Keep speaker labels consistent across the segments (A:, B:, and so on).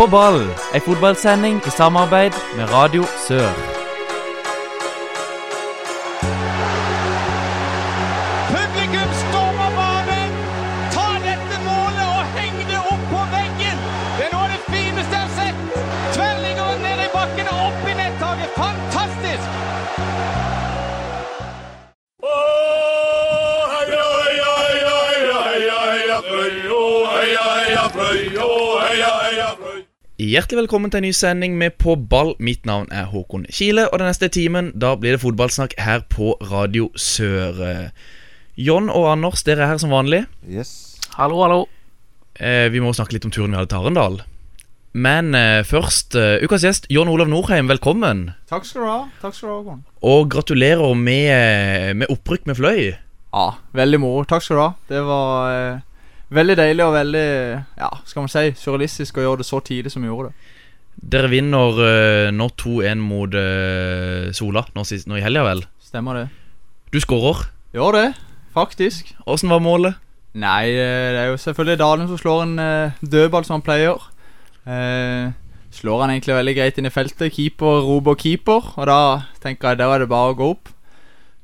A: På ball, ei fotballsending i samarbeid med Radio Sør.
B: Hjertelig velkommen til en ny sending med På ball. Mitt navn er Håkon Kile, og den neste timen da blir det fotballsnakk her på Radio Sør. John og Anders, dere er her som vanlig.
C: Yes.
A: Hallo, hallo.
B: Eh, vi må snakke litt om turen vi hadde til Arendal. Men eh, først, eh, ukas gjest, John Olav Norheim, velkommen.
C: Takk skal du ha. Takk skal du ha, Håkon.
B: Og gratulerer med, eh, med opprykk med Fløy.
C: Ja, veldig moro. Takk skal du ha. Det var eh, veldig deilig og veldig, ja, skal man si, surrealistisk å gjøre det så tidlig som vi gjorde det.
B: Dere vinner uh, nå 2-1 mot uh, Sola nå, sist, nå i helga, vel?
C: Stemmer det?
B: Du skårer.
C: Gjør det, faktisk.
B: Åssen var målet?
C: Nei, eh, det er jo selvfølgelig Dalen som slår en uh, dødball som han pleier. Uh, slår han egentlig veldig greit inn i feltet. Keeper roper keeper, og da tenker jeg der er det bare å gå opp.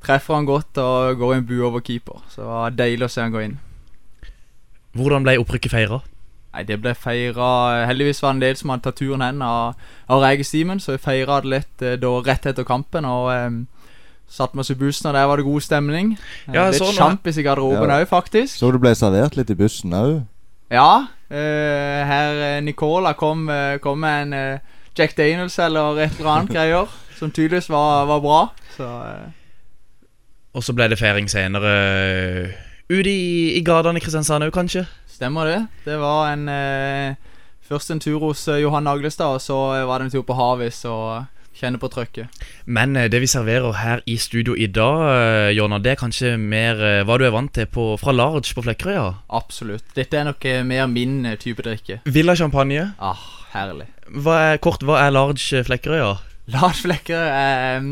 C: Treffer han godt og går i en bue over keeper. Så det var deilig å se han gå inn.
B: Hvordan ble opprykket feira?
C: Nei, det ble feira Heldigvis var det en del som hadde tatt turen hen av, av Regestimen, så vi feira det litt eh, da rett etter kampen. Og eh, satte vi oss i bussen, og der var det god stemning. Eh,
B: Ja,
C: litt
B: sånn, ja.
C: sjampis i garderoben òg, faktisk.
D: Så du ble servert litt i bussen òg?
C: Ja. eh, herr Nicola kom, kom med en eh, Jack Daniels eller et eller annet greier, som tydeligvis var, var bra. Så eh,
B: Og så ble det feiring senere ute i, i gatene i Kristiansand òg, kanskje?
C: stemmer det. Det var en eh, Først en tur hos eh, Johan Naglestad, og så eh, var det en tur på Havis og kjenne på trøkket.
B: Men eh, det vi serverer her i studio i dag, Jonna, det er kanskje mer eh, hva du er vant til på, fra Large på Flekkerøya?
C: Absolutt. Dette er nok eh, mer min eh, type drikke.
B: Villa Champagne.
C: Ah, herlig.
B: Hva er, kort, hva er Large Flekkerøya?
C: Large Flekker er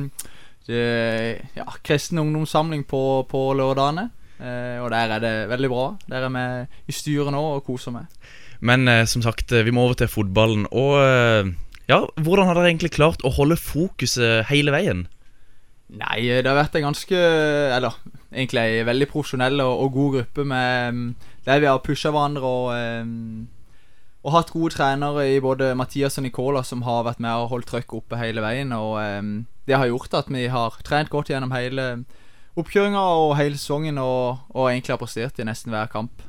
C: det, ja, kristen ungdomssamling på, på lørdagene. Eh, og der er det veldig bra. Der er vi i styret nå og koser meg.
B: Men eh, som sagt, eh, vi må over til fotballen. Og ja, hvordan har dere egentlig klart å holde fokuset hele veien?
C: Nei, det har vært en ganske Eller egentlig ei veldig profesjonell og, og god gruppe med um, der vi har pusha hverandre og og hatt gode trenere i både Mathias og Nicola som har vært med og holdt trøkket oppe hele veien. Og det har gjort at vi har trent godt gjennom hele oppkjøringa og hele sesongen og, og egentlig har prestert i nesten hver kamp.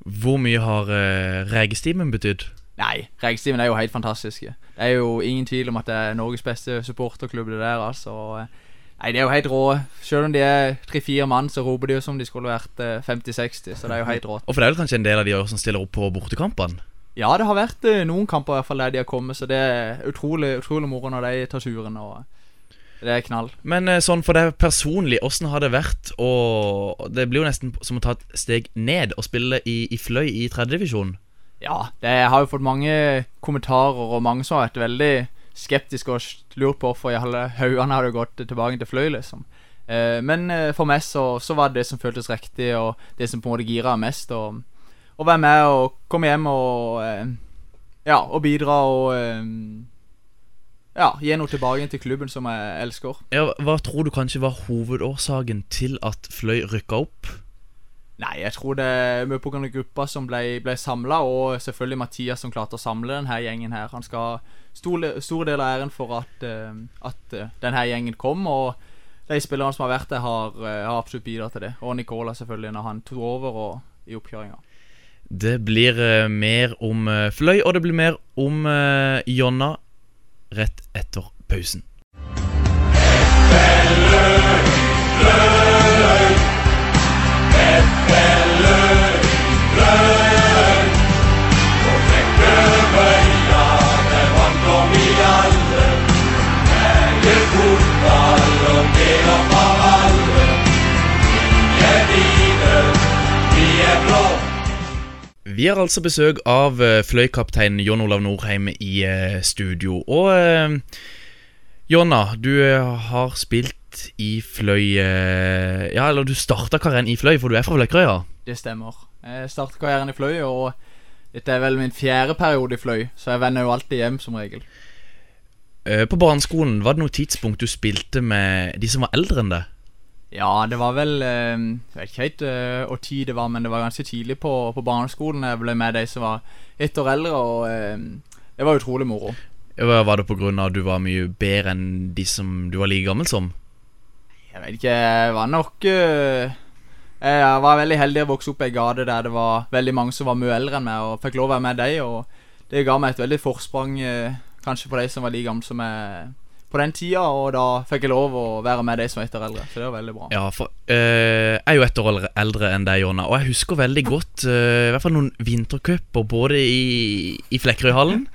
B: Hvor mye har uh, Regestimen betydd?
C: Nei, Regestimen er jo helt fantastiske. Det er jo ingen tvil om at det er Norges beste supporterklubb, det der, altså. Eh, Nei, det er jo helt rå. Selv om de er tre-fire mann, så roper de jo som de skulle vært eh, 50-60, så det er jo helt rått.
B: Og for det er vel kanskje en del av de som stiller opp på bortekampene?
C: Ja, det har vært eh, noen kamper i hvert fall der de har kommet, så det er utrolig, utrolig moro når de tar turen. Og det er knall.
B: Men eh, sånn for deg personlig, åssen har det vært å Det blir jo nesten som å ta et steg ned og spille i, i Fløy i tredjedivisjon.
C: Ja, det jeg har jo fått mange kommentarer, og mange som har vært veldig skeptiske og lurt på hvorfor i alle haugene hadde gått tilbake til Fløy, liksom. Eh, men eh, for meg så, så var det det som føltes riktig, og det som på en måte gira mest. Og, å være med og komme hjem og eh, Ja, og bidra og eh, Ja, gi noe tilbake til klubben som jeg elsker.
B: Ja, Hva tror du kanskje var hovedårsaken til at Fløy rykka opp?
C: Nei, jeg tror det er mye pga. gruppa som ble, ble samla, og selvfølgelig Mathias som klarte å samle denne gjengen her. Han skal ha stor, stor del av æren for at, eh, at eh, denne gjengen kom, og de spillerne som har vært der, har, eh, har absolutt bidratt til det. Og Nicola, selvfølgelig, når han tok over og i oppkjøringa.
B: Det blir mer om Fløy, og det blir mer om Jonna rett etter pausen. Vi har altså besøk av fløykaptein Fløy-kaptein John Olav Norheim i eh, studio. Og eh, Jonna, du eh, har spilt i Fløy eh, Ja, eller du starta karrieren i Fløy, for du er fra Fløykrøya?
C: Det stemmer. Jeg startet karrieren i Fløy, og Dette er vel min fjerde periode i Fløy, så jeg vender jo alltid hjem som regel.
B: Eh, På barneskolen, var det noe tidspunkt du spilte med de som var eldre enn deg?
C: Ja, det var vel eh, Jeg vet ikke helt eh, hvor tid det var, men det var ganske tidlig på, på barneskolen jeg ble med de som var ett år eldre, og eh, det var utrolig moro.
B: Var var det av at du var mye bedre enn de som du var like gammel som?
C: Jeg vet ikke, jeg var nok eh, Jeg var veldig heldig å vokse opp i ei gate der det var veldig mange som var mye eldre enn meg, og fikk lov å være med dem, og det ga meg et veldig forsprang, eh, kanskje på de som var like gamle som meg på den tida, og da fikk jeg lov å være med de som var ett år eldre, så det var veldig bra.
B: Ja, for uh, jeg er jo ett år eldre- enn deg, Jonna, og jeg husker veldig godt uh, I hvert fall noen vintercuper både i, i Flekkerøyhallen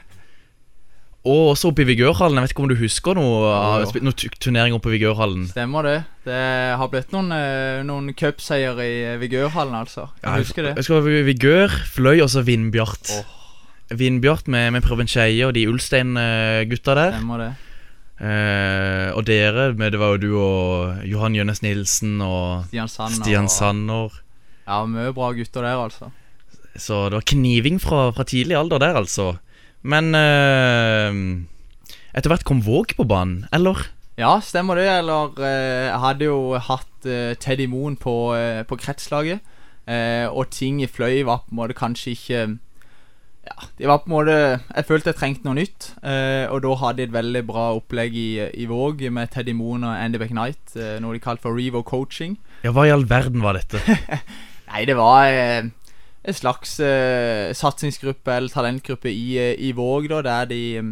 B: og også oppe i Vigørhallen. Jeg vet ikke om du husker noe sp- noen turneringer oppe i Vigørhallen?
C: Stemmer det. Det har blitt noen, eh, noen cupseier i Vigørhallen, altså. Jeg husker det.
B: Jeg husker Vigør, Fløy og så Vindbjart. Vindbjart med, med Prøven Skeie og de Ulstein-gutta der.
C: Stemmer det.
B: Eh, og dere, med, det var jo du og Johan Jønnes Nilsen og
C: Stian Sanner.
B: Stian
C: og-
B: Sanner.
C: Ja, mye bra gutter der, altså.
B: Så det var kniving fra, fra tidlig alder der, altså. Men eh, etter hvert kom Våg på banen, eller?
C: Ja, stemmer det. Eller eh, Jeg hadde jo hatt eh, Teddy Moen på, eh, på kretslaget. Eh, og ting i Fløy var på en måte kanskje ikke Ja, de var på en måte Jeg følte jeg trengte noe nytt. Eh, og da hadde de et veldig bra opplegg i, i Våg med Teddy Moen og Andy McKnight. Eh, noe de kalte for Revo Coaching.
B: Ja, hva i all verden var dette?
C: Nei, det var eh, en slags eh, satsingsgruppe eller talentgruppe i, eh, i Våg, da, der de eh,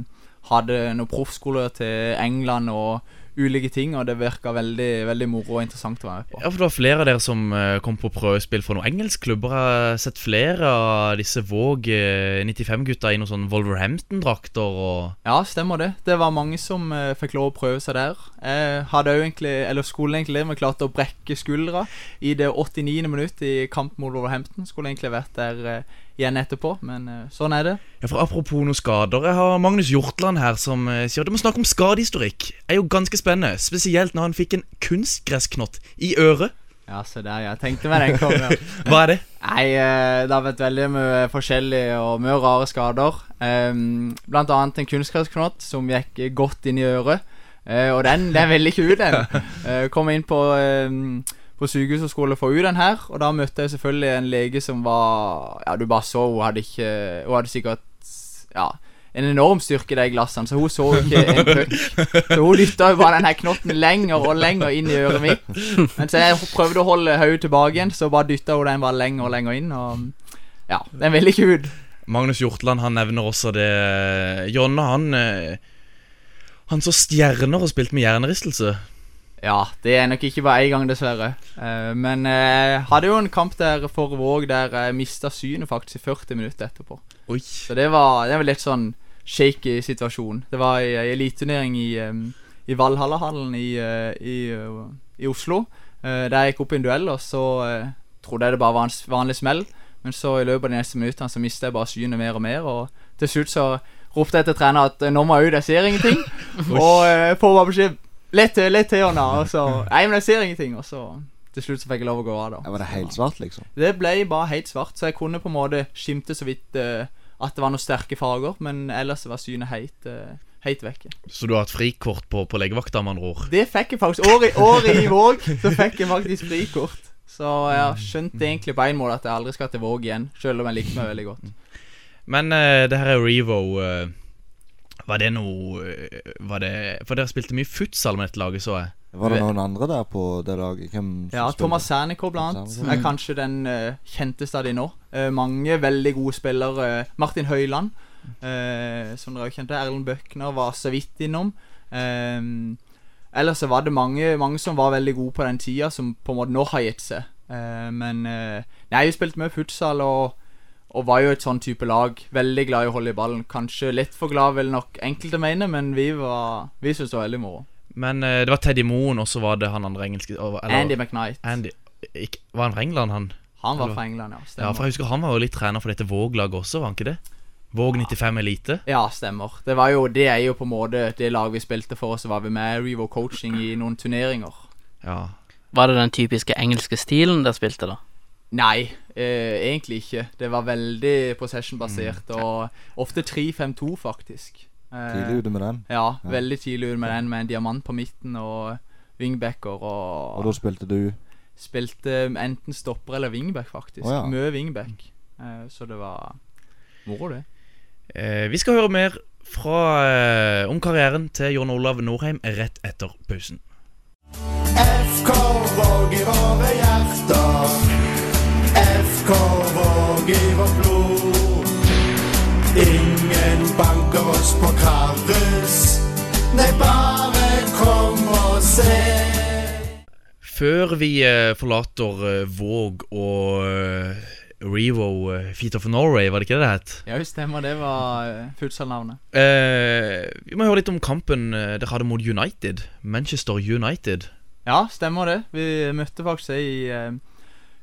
C: hadde noen proffskoler til England og ulike ting, og det virka veldig, veldig moro og interessant å være med på.
B: Ja, for det var flere av dere som eh, kom på prøvespill for noen engelskklubber. Jeg har sett flere av disse Våg eh, 95-gutta i noen sånn Wolverhampton-drakter og
C: Ja, stemmer det. Det var mange som eh, fikk lov å prøve seg der. Jeg hadde jo egentlig, eller skolen egentlig, vi klarte å brekke skuldra i det 89. minutt i kamp mot Wolverhampton. Skulle egentlig vært der eh, igjen etterpå, men eh, sånn er det.
B: Ja, for Apropos noen skader. Jeg har Magnus Hjortland her som eh, sier du må snakke om skadehistorikk. er jo ganske spennende. Spesielt når han fikk en kunstgressknott i øret.
C: Ja, se der, jeg tenkte meg den kom. Ja.
B: Hva er det?
C: Nei, eh, det har vært veldig mye forskjellige og mye rare skader. Um, blant annet en kunstgressknott som gikk godt inn i øret. Og den, den ville ikke ut, den. Kom inn på, um, på sykehus og skulle få ut den her. Og da møtte jeg selvfølgelig en lege som var Ja, du bare så hun hadde ikke Hun hadde sikkert Ja en enorm styrke i de glassene, så hun så ikke en puck. Så hun dytta jo bare den her knotten lenger og lenger inn i øret mitt. Mens jeg prøvde å holde hodet tilbake igjen, så bare dytta hun den bare lenger og lenger inn. Og ja, den ville ikke ut.
B: Magnus Hjortland han nevner også det Jonna han eh, Han så stjerner og spilte med hjernerystelse.
C: Ja, det er nok ikke bare én gang, dessverre. Uh, men jeg hadde jo en kamp der for Våg der jeg mista synet faktisk i 40 minutter etterpå.
B: Oi.
C: Så det var, det var litt sånn shaky situasjon. Det var ei eliteturnering i, um, i Valhallahallen i, uh, i, uh, i Oslo. Uh, der jeg gikk opp i en duell, og så uh, trodde jeg det bare var en vanlig smell. Men så i løpet av de neste minuttene så mistet jeg bare synet mer og mer. Og til slutt så ropte jeg til trener at uh, nå må jeg ut, jeg ser ingenting. og uh, får bare beskjed Lett til, litt til, Jonna. Og så Nei, men jeg ser ingenting. Og så til slutt så fikk jeg lov å gå av, da.
D: Ja, var det helt svart, liksom?
C: Det ble bare helt svart, så jeg kunne på en måte skimte så vidt uh, at det var noen sterke farger, men ellers var synet helt, uh, helt vekke.
B: Så du har hatt frikort på, på legevakta, med andre ord?
C: Det fikk jeg faktisk. Året, året i Våg så fikk jeg faktisk frikort. Så jeg skjønte egentlig på en måte at jeg aldri skal til Våg igjen, selv om jeg likte meg veldig godt.
B: Men uh, det her er Revo. eh, var det noe eh, Var det For dere spilte mye futsal med dette laget, så jeg.
D: Var det noen andre der på det laget? Hvem
C: Ja. Thomas Cernico blant annet er kanskje den uh, kjenteste av de nå. Uh, mange veldig gode spillere. Martin Høiland, uh, som dere kjente. Erlend Bøkner var så vidt innom. Um, ellers så var det mange, mange som var veldig gode på den tida, som på en måte nå har gitt seg. Eh, men uh, Nei, vi spilte mye futsal og, og var jo et sånn type lag. Veldig glad i å holde i ballen. Kanskje litt for glad, vil nok enkelte mene, men vi var Vi syntes det var veldig moro.
B: Men eh, det var Teddy Moen, og så var det han andre engelske eller-
C: Andy McKnight.
B: Andy ikke, Var han fra England, han?
C: Han var
B: Eller-
C: fra England, ja.
B: Ja,
C: Stemmer.
B: for jeg husker Han var jo litt trener for dette Våg-laget også, var han ikke det? Våg 95 Elite.
C: Ja, stemmer. Det var jo Det er jo på en måte det laget vi spilte for, og så var vi med Revo Coaching i noen turneringer.
B: Ja.
E: Var det den typiske engelske stilen dere spilte, da?
C: Nei, eh, egentlig ikke. Det var veldig possession-basert,
B: Mm.
C: og ofte 3-5-2, faktisk. Eh,
D: Tidlig ute med den.
C: Ja, veldig tidlig ut med den, med en diamant på midten og wingbacker. Og,
D: Og da spilte du
C: spilte enten stopper eller wingback, faktisk.
D: Oh, ja.
C: Mye wingback. Eh, så det var moro, det.
B: Eh, vi skal høre mer fra, eh, om karrieren til Jon Olav Norheim rett etter pausen.
E: FK Våg i våre hjerter. FK Våg i vårt blod. Ingen banker oss på Karus. Nei, bare kom og se.
B: Før vi eh, forlater eh, Våg og eh, Revo Feet of Norway, var det ikke det det het?
C: Ja, stemmer. Det var futsalnavnet.
B: Eh, vi må høre litt om kampen dere hadde mot United. Manchester United.
C: Ja, stemmer det. Vi møtte faktisk det i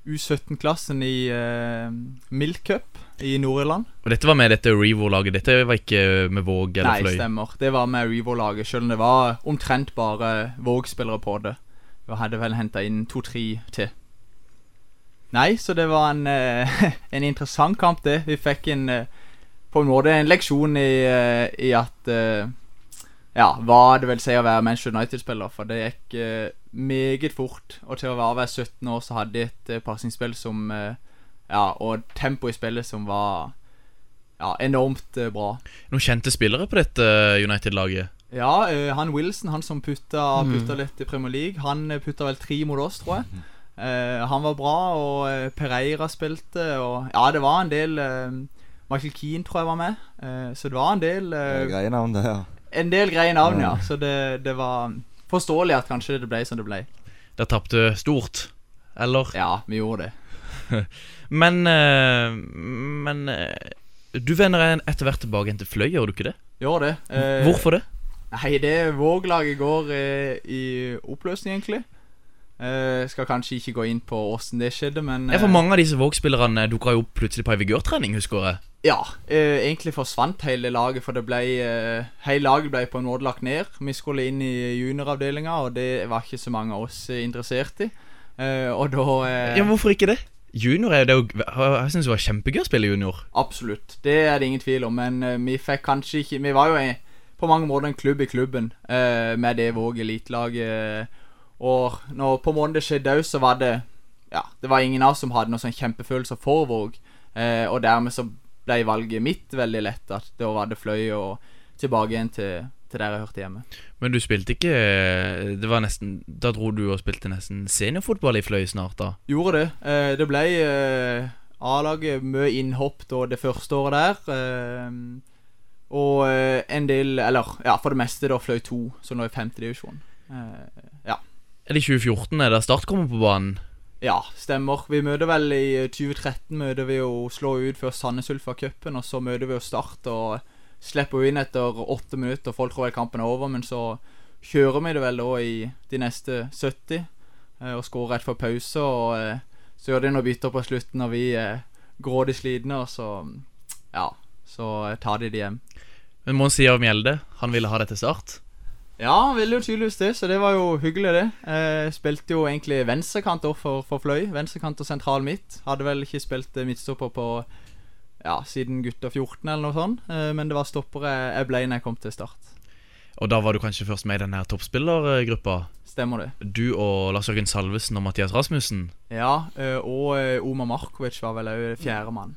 C: U17-klassen i uh, Milk Cup i Nord-Irland.
B: Og dette var med dette Revo-laget. Dette var ikke med Våg eller
C: Nei,
B: Fløy.
C: stemmer. Det var med Revo-laget, selv om det var omtrent bare Våg-spillere på det. Vi hadde vel henta inn to-tre til. Nei, så det var en, uh, en interessant kamp, det. Vi fikk en uh, på en måte en leksjon i, eh, i at eh, Ja, hva det vil si å være Manchester United-spiller. For det gikk eh, meget fort. Og til å være 17 år så hadde de et uh, pasningsspill som eh, Ja, og tempo i spillet som var ja, enormt eh, bra.
B: Noen kjente spillere på dette United-laget.
C: Ja, han Wilson, han som putta, putta litt i Premier League, han putta vel tre mot oss, tror jeg. Eh, han var bra, og Pereira spilte, og Ja, det var en del Michael Keane tror jeg var med, eh, så det var en del
D: Greie navn, det. ja
C: En del greie navn, ja. Så det, det var forståelig at kanskje det ble som det ble.
B: Dere tapte stort, eller?
C: Ja, vi gjorde det.
B: Men eh, Men eh, du vender en- etter hvert tilbake til Fløy, gjør du ikke det?
C: Gjør det. Eh,
B: Hvorfor det?
C: Nei, det Våg-laget går eh, i oppløsning, egentlig. Eh, skal kanskje ikke gå inn på åssen det skjedde, men
B: Ja, for
C: eh,
B: Mange av disse Våg-spillerne dukka jo opp plutselig på ei vigørtrening, husker jeg.
C: Ja, eh, egentlig forsvant hele laget, for det ble eh, Hele laget ble på en måte lagt ned. Vi skulle inn i junioravdelinga, og det var ikke så mange av oss eh, interessert i. Eh, og da eh,
B: Ja, Hvorfor ikke det? Junior er det er jo Jeg syns det var kjempegøy å spille junior.
C: Absolutt, det er det ingen tvil om. Men eh, vi fikk kanskje ikke Vi var jo en, på mange måter en klubb i klubben eh, med det Våg elitelaget. og når på måneden det skjedde òg, så var det Ja, det var ingen av oss som hadde noen sånn kjempefølelser for Våg. Eh, og dermed så ble valget mitt veldig lett. At da var det Fløy og tilbake igjen til, til der jeg hørte hjemme.
B: Men du spilte ikke Det var nesten Da dro du og spilte nesten seniorfotball i Fløy snart, da.
C: Gjorde det. Eh, det ble eh, A-laget mye innhopp da det første året der. Eh, og eh, en del Eller ja, for det meste da fløy to, så nå i femte divisjon. Eh, ja.
B: Er det 2014 er det Start kommer på banen?
C: Ja, stemmer. Vi møter vel i 2013 møter vi jo slå ut før Sandnes Ulf cupen, og så møter vi jo Start og slipper inn etter åtte minutter. Folk tror vel kampen er over, men så kjører vi det vel da i de neste 70 eh, og skårer rett før pause. Og eh, så gjør de noen bytter på slutten når vi er grådig slitne, og så ja, så eh, tar de det hjem.
B: Men Mons Sier Mjelde, han ville ha det til Start.
C: Ja, ville jo tydeligvis det, så det var jo hyggelig, det. Eh, spilte jo egentlig venstrekant for, for Fløy. Venstrekant og sentral midt. Hadde vel ikke spilt eh, midtstopper på ja, siden gutter 14 eller noe sånt. Eh, men det var stopper jeg, jeg ble når jeg kom til start.
B: Og da var du kanskje først med i den her toppspillergruppa.
C: Stemmer det.
B: Du og Lars Jørgen Salvesen og Mathias Rasmussen.
C: Ja, og Omar Markovic var vel òg fjerdemann.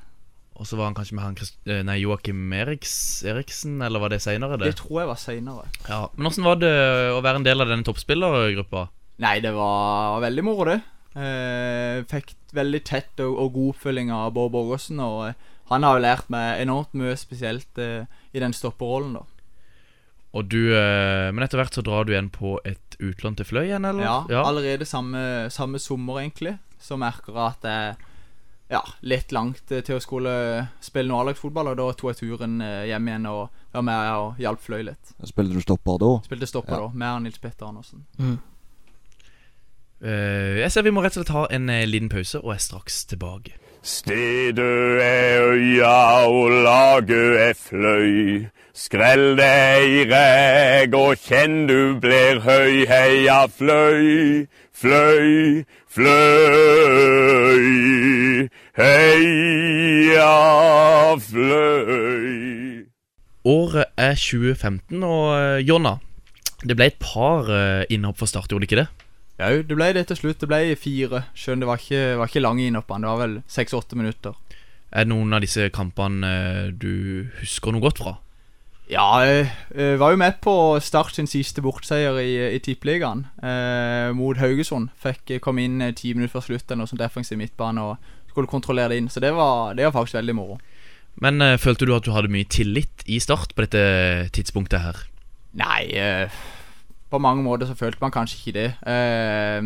B: Og så var han kanskje med han eh, Nei, Joakim Eriks, Eriksen, eller var det seinere, det?
C: Det tror jeg var seinere.
B: Ja, Men åssen var det å være en del av denne toppspillergruppa?
C: Nei, det var veldig moro, det. Eh, fikk veldig tett og, og god oppfølging av Bård Borgersen, og eh, han har jo lært meg enormt mye, spesielt eh, i den stopperrollen, da.
B: Og du eh, Men etter hvert så drar du igjen på et utlån til Fløy igjen, eller?
C: Ja, allerede samme, samme sommer, egentlig. Så merker jeg at er ja, litt langt eh, til å skulle spille noe A-lagsfotball, og da tok jeg turen eh, hjem igjen og var med og hjalp Fløy litt.
D: Spilte du stopper da?
C: Spilte stopper
D: Ja.
C: da, med Nils Petter Andersen.
B: Eh, jeg ser vi må rett og slett ha en eh, liten pause, og er straks tilbake.
E: Stedet er øya og laget er fløy. Skrell deg i reg og kjenn du blir høy, heia fløy, fløy, fløy. Heia fløy.
B: Året er 2015, og eh, Jonna, det ble et par eh, innhopp for Start, gjorde det ikke det?
C: Ja, det ble det til slutt. Det ble fire. Skjønn, det var ikke, var ikke lang innhoppene. Det var vel seks-åtte minutter.
B: Er det noen av disse kampene eh, du husker noe godt fra?
C: Ja, jeg eh, var jo med på Start sin siste bortseier i, i Tippeligaen eh, mot Haugesund. Fikk eh, komme inn eh, ti minutter før slutt eller noe sånt defensiv midtbane og skulle kontrollere det inn. Så det var, det var faktisk veldig moro.
B: Men eh, følte du at du hadde mye tillit i Start på dette tidspunktet her?
C: Nei, eh, på mange måter så følte man kanskje ikke det. Eh,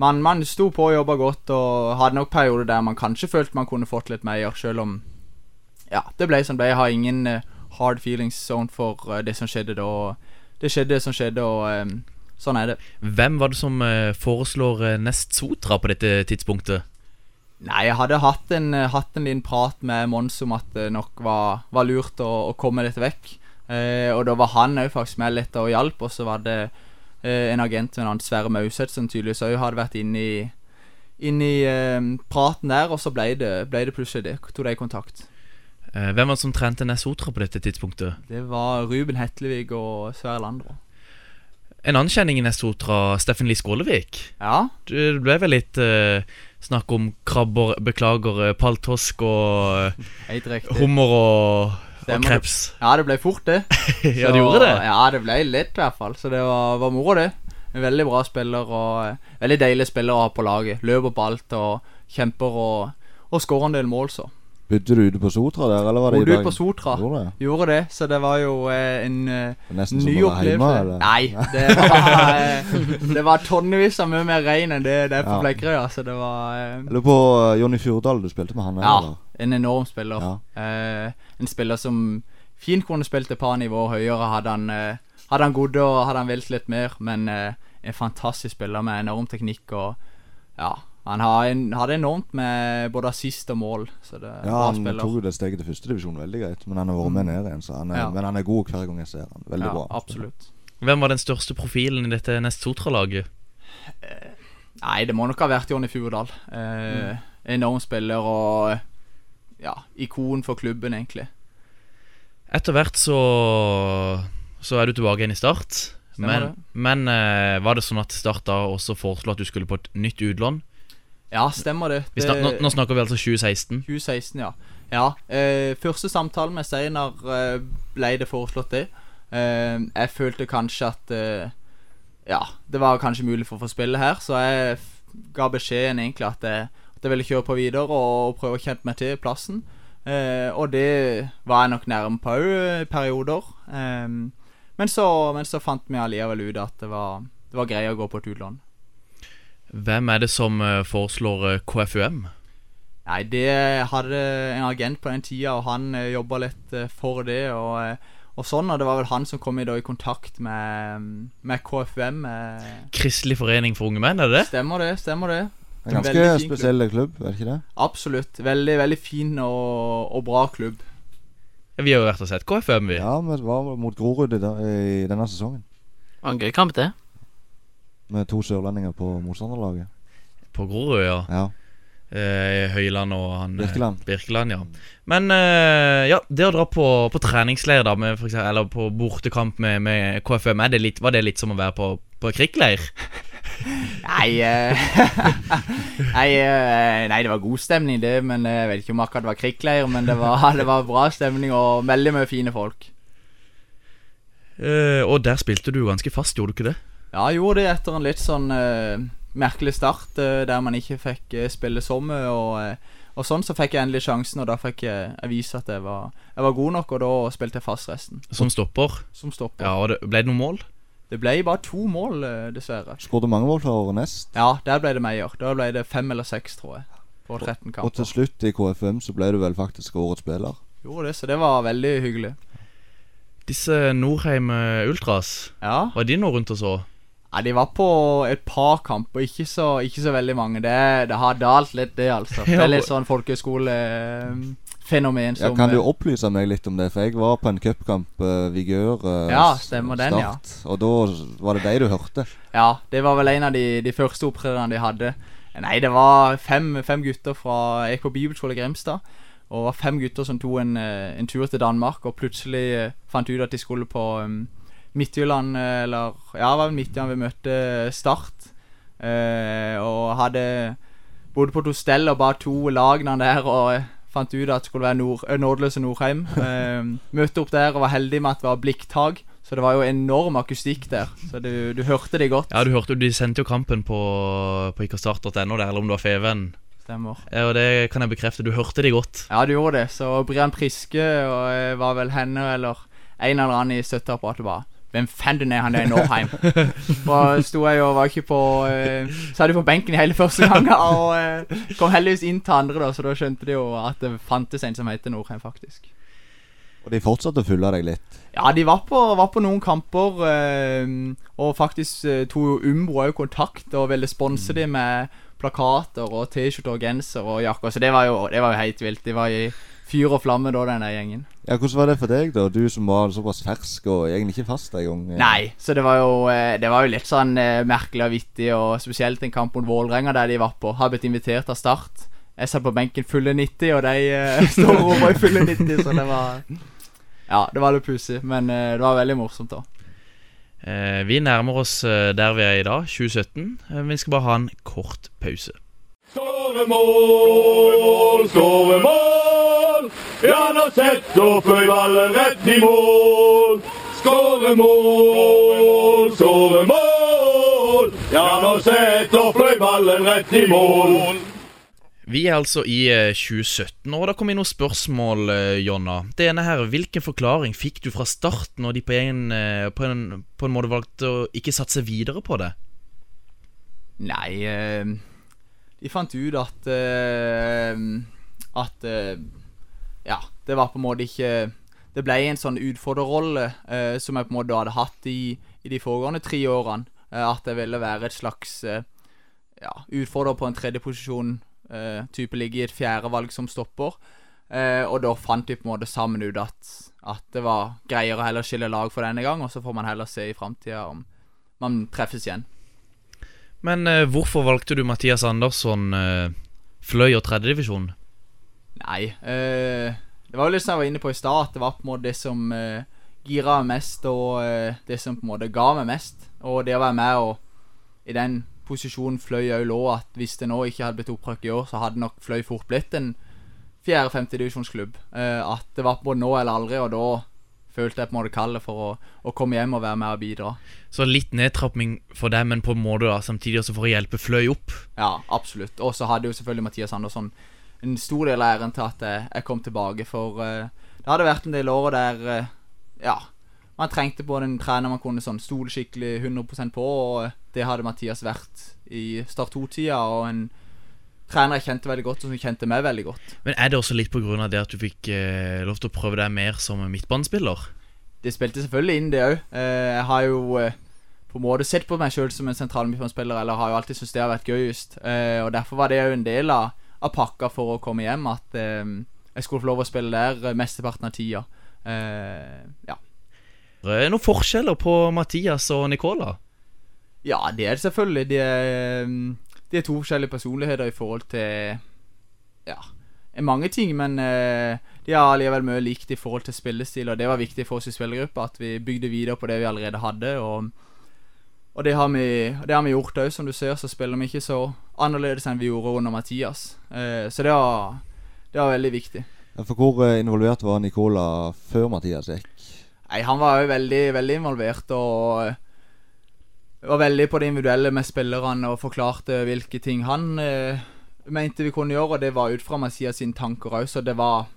C: man, man sto på og jobba godt og hadde nok perioder der man kanskje følte man kunne fått litt mer, selv om Ja, det ble som det ble. Jeg har ingen eh, hard feelings zone for eh, det som skjedde da. Det skjedde det som skjedde, og eh, sånn er det.
B: Hvem var det som eh, foreslår Nest Sotra på dette tidspunktet?
C: Nei, jeg hadde hatt en, hatt en liten prat med Mons om at det nok var, var lurt å, å komme dette vekk. Eh, og da var han òg faktisk med litt og hjalp, og så var det eh, en agent med navn Sverre Mauseth som tydeligvis òg hadde vært inne i, inn i eh, praten der, og så ble det, ble det plutselig det. Tok de kontakt.
B: Eh, hvem var det som trente Nesotra Sotra på dette tidspunktet?
C: Det var Ruben Hetlevig og Sverre Landro.
B: En annen kjenning i Nesotra, Sotra, Steffen Lie Skålevik.
C: Ja,
B: Du ble vel litt eh, snakk om krabber, beklager, eh, paltosk og eh, hummer og, og kreps.
C: Ja, det ble fort, det.
B: ja, det gjorde det.
C: Ja, det ble litt, i hvert fall. Så det var, var moro, det. En veldig bra spiller og eh, veldig deilig spiller å ha på laget. Løper på alt og kjemper og, og skårer en del mål, så.
D: Bodde du ute på Sotra der, eller var det i
C: Bodde
D: dag?
C: ute på Sotra.
D: Gjorde det?
C: Gjorde det, så det var jo eh, en eh,
D: Nesten
C: ny opplevelse. Nei, det var, eh, det var tonnevis av mye mer regn enn det det er på
D: Ja.
C: Flekkerøya, så det var eh,
D: Eller på uh, Jonny Fjordal, du spilte med han?
C: Ja,
D: eller?
C: en enorm spiller.
D: Ja.
C: Eh, en spiller som fint kunne spilt et par nivåer høyere, hadde han, eh, hadde han gått og hadde han velt litt mer. Men eh, en fantastisk spiller med enorm teknikk og ja. Han har en, hadde enormt med både assist og mål. Så det
D: Ja, han tok jo det steget til førstedivisjon veldig greit, men han har vært med ned igjen. Så han er,
C: Ja.
D: Men han er god hver gang jeg ser han. Veldig
C: ja,
D: bra.
C: Absolutt.
B: Hvem var den største profilen i dette Nest Sotra-laget?
C: Nei, det må nok ha vært Jonny Furdal. Eh, Enorm spiller og ja, ikon for klubben, egentlig.
B: Etter hvert så Så er du tilbake igjen i Start.
C: Stemmer
B: Men,
C: det.
B: men eh, var det sånn at Start da også foreslo at du skulle på et nytt utlån?
C: Ja, stemmer det.
B: det... snak, nå, nå snakker vi altså 2016.
C: 2016, ja. Ja, eh, Første samtale med Steinar eh, ble det foreslått det. Eh, jeg følte kanskje at eh, Ja, det var kanskje mulig for å få spille her, så jeg ga beskjeden egentlig at jeg, at jeg ville kjøre på videre og prøve å kjenne meg til plassen. Eh, og det var jeg nok nærme på òg perioder. Eh, men, så, men så fant vi allikevel ut at det var, det var greit å gå på et utlån.
B: Hvem er det som eh, foreslår eh, KFUM?
C: Nei, det hadde en agent på den tida, og han jobba litt eh, for det. Og, eh, og sånn, og det var vel han som kom i, da, i kontakt med, med KFUM. eh.
B: Kristelig forening for unge menn, er det det?
C: Stemmer det, stemmer det.
D: En ganske spesiell klubb, er det ikke det?
C: Absolutt. Veldig veldig fin og, og bra klubb.
B: Ja, Vi har jo vært og sett KFUM, vi.
D: Ja, vi var mot Grorud i, i denne sesongen.
F: Det var en gøy kamp, det.
D: Med to sørlendinger på motstanderlaget.
B: På Grorud, ja.
D: Ja.
B: Eh, Høyland og han eh,
D: Birkeland.
B: Birkeland, ja. Men eh, ja, det å dra på, på treningsleir, da, med, eksempel, eller på bortekamp med, med KFM, er det litt, var det litt som å være på, på krigsleir?
C: Nei, eh, nei, eh, nei, det var god stemning, det. Men jeg vet ikke om akkurat det var krigsleir. Men det var, det var bra stemning og veldig mye fine folk.
B: Eh, og der spilte du ganske fast, gjorde du ikke det?
C: Ja, gjorde det etter en litt sånn uh, merkelig start, uh, der man ikke fikk uh, spille sommer Og, eh, og sånn så fikk jeg endelig sjansen, og da fikk jeg, jeg vise at jeg var, jeg var god nok, og da spilte jeg fast resten.
B: Som stopper.
C: Som stopper.
B: Ja, og det, Ble det noen mål?
C: Det ble bare to mål, dessverre.
D: Skåret mange mål for Nest.
C: Ja, der ble det Meyer. Da ble det fem eller seks, tror jeg. På 13
D: Og til slutt i KFM så ble du vel faktisk årets spiller.
C: Gjorde det, så det var veldig hyggelig.
B: Disse Norheim Ultras,
C: Ja.
B: var de nå rundt og så?
C: Ja, De var på et par kamper, ikke så, ikke så veldig mange. Det, det har dalt litt, det, altså. Det er litt sånn folkehøyskolefenomen fenomen
D: Ja, kan du
C: eh,
D: opplyse meg litt om det? For jeg var på en cupkamp, uh, Vigør uh,
C: Ja, stemmer den, ja.
D: Og da var det deg du hørte?
C: Ja, det var vel en av de, de første opptredenene de hadde. Nei, det var fem, fem gutter fra EK bibelskole Grimstad. Og det var fem gutter som tok en, eh, en tur til Danmark og plutselig eh, fant ut at de skulle på um, Midtjylland, eh, eller Ja, det var Midtjylland vi møtte Start. Eh, og hadde bodde på et hostell og bare to lagene der og eh, fant ut at det skulle være nord, eh, Nådeløse Nordheim. Eh, møtte opp der og var heldig med at det var blikktak. Så det var jo enorm akustikk der. Så du, du hørte det godt.
B: Ja, du hørte jo, De sendte jo kampen på, på ikerstart.no der, eller om det var Feven.
C: Stemmer.
B: Ja, og det kan jeg bekrefte. Du hørte de godt.
C: Ja, du gjorde det. Så Brian Priske og eh, var vel henne eller en eller annen i støtteapparatet bare Hvem fanden er han der i Norheim? Og sto jeg og var ikke på uh, Satt på benken i hele første gang og uh, kom heldigvis inn til andre, da så da skjønte de jo at det fantes en som heter Norheim, faktisk.
D: Og de fortsatte å følge deg litt?
C: Ja, de var på, var på noen kamper, Uh, og faktisk uh, tok Umbro òg kontakt og ville sponse dem med plakater og T-skjorter og genser og jakker. Så det var jo, det var jo helt vilt. De var i fyr og flamme da, den der gjengen.
D: Ja, Hvordan var det for deg, da? Du som var såpass fersk og egentlig ikke fast engang.
C: Nei, så det var jo eh, Det var jo litt sånn eh, merkelig og vittig, og spesielt en kamp mot Vålerenga der de var på. Har blitt invitert av Start. Jeg satt på benken fulle 90, og de eh, står og roper i fulle 90, så det var Ja, det var litt pussig, men eh, det var veldig morsomt, da.
B: Eh, vi nærmer oss eh, der vi er i dag, 2017. Eh, vi skal bare ha en kort pause.
E: Skåremål, skåremål. Ja, nå setter fløyballen rett i mål. Skåremål, skåremål. Ja, nå setter fløyballen rett i mål.
B: Vi er altså i eh, 2017, og da kom inn noen spørsmål, eh, Jonna. Det ene her, Hvilken forklaring fikk du fra start når de på en, eh, på en, på en måte valgte å ikke satse videre på det?
C: Nei eh, De fant ut at At Ja, det var på en måte ikke Det ble en sånn utfordrerrolle eh, som jeg på en måte hadde hatt i, i de foregående tre årene. Eh, at jeg ville være et slags eh, ja, utfordrer på en tredjeposisjon. Uh, type ligge i et fjerdevalg som stopper. Eh, og da fant vi på en måte sammen ut at, at det var greiere å heller skille lag for denne gang, og så får man heller se i framtida om man treffes igjen.
B: Men eh, hvorfor valgte du Mathias Andersson, eh, Fløy og tredjedivisjon?
C: Nei, Uh, det var jo litt som jeg var inne på i stad, at det var på en måte det som uh, gira meg mest, og uh, det som på en måte ga meg mest. Og det å være med og i den posisjonen Fløy òg lå, at hvis det nå ikke hadde blitt opprykk i år, så hadde nok Fløy fort blitt en fjerde-femte divisjonsklubb. Eh, at det var på en måte nå eller aldri, og da følte jeg på en måte kallet for å, å komme hjem og være med og bidra.
B: Så litt nedtrapping for deg, men på en måte da samtidig også for å hjelpe Fløy opp.
C: Ja, absolutt. Og så hadde jo selvfølgelig Mathias Andersson en stor del av æren til at jeg, jeg kom tilbake, for eh, det hadde vært en del år der eh, Ja, man trengte på en trener man kunne sånn stole skikkelig 100% på, og eh, det hadde Mathias vært i Start 2-tida, og en trener jeg kjente veldig godt, og som kjente meg veldig godt.
B: Men er det også litt av det at du fikk eh, lov til å prøve deg mer som midtbanespiller?
C: Det spilte selvfølgelig inn, det òg. Eh, jeg har jo eh, på en måte sett på meg sjøl som en sentral midtbanespiller, eller har jo alltid syntes det har vært gøyest. Eh, og derfor var det òg en del av, av pakka for å komme hjem, at eh, jeg skulle få lov å spille der eh, mesteparten av tida. Eh, ja.
B: Er det noen forskjeller på Mathias og Nicola?
C: ja, det er det selvfølgelig. De er, mm, de er to forskjellige personligheter i forhold til Ja, er mange ting, men eh, de har allikevel mye likt i forhold til spillestil, og det var viktig for oss i spillergruppa at vi bygde videre på det vi allerede hadde. og og det har vi, det har vi gjort òg, som du ser. Så spiller vi ikke så annerledes enn vi gjorde under Mathias. Eh, så det var, det var veldig viktig.
D: For hvor eh, involvert var Nicola før Mathias gikk?
C: Nei, Han var jo veldig, veldig involvert og eh, var veldig på det individuelle med spillerne og forklarte hvilke ting han eh, mente vi kunne gjøre. Og det var ut fra Mathias sine tanker òg, så det var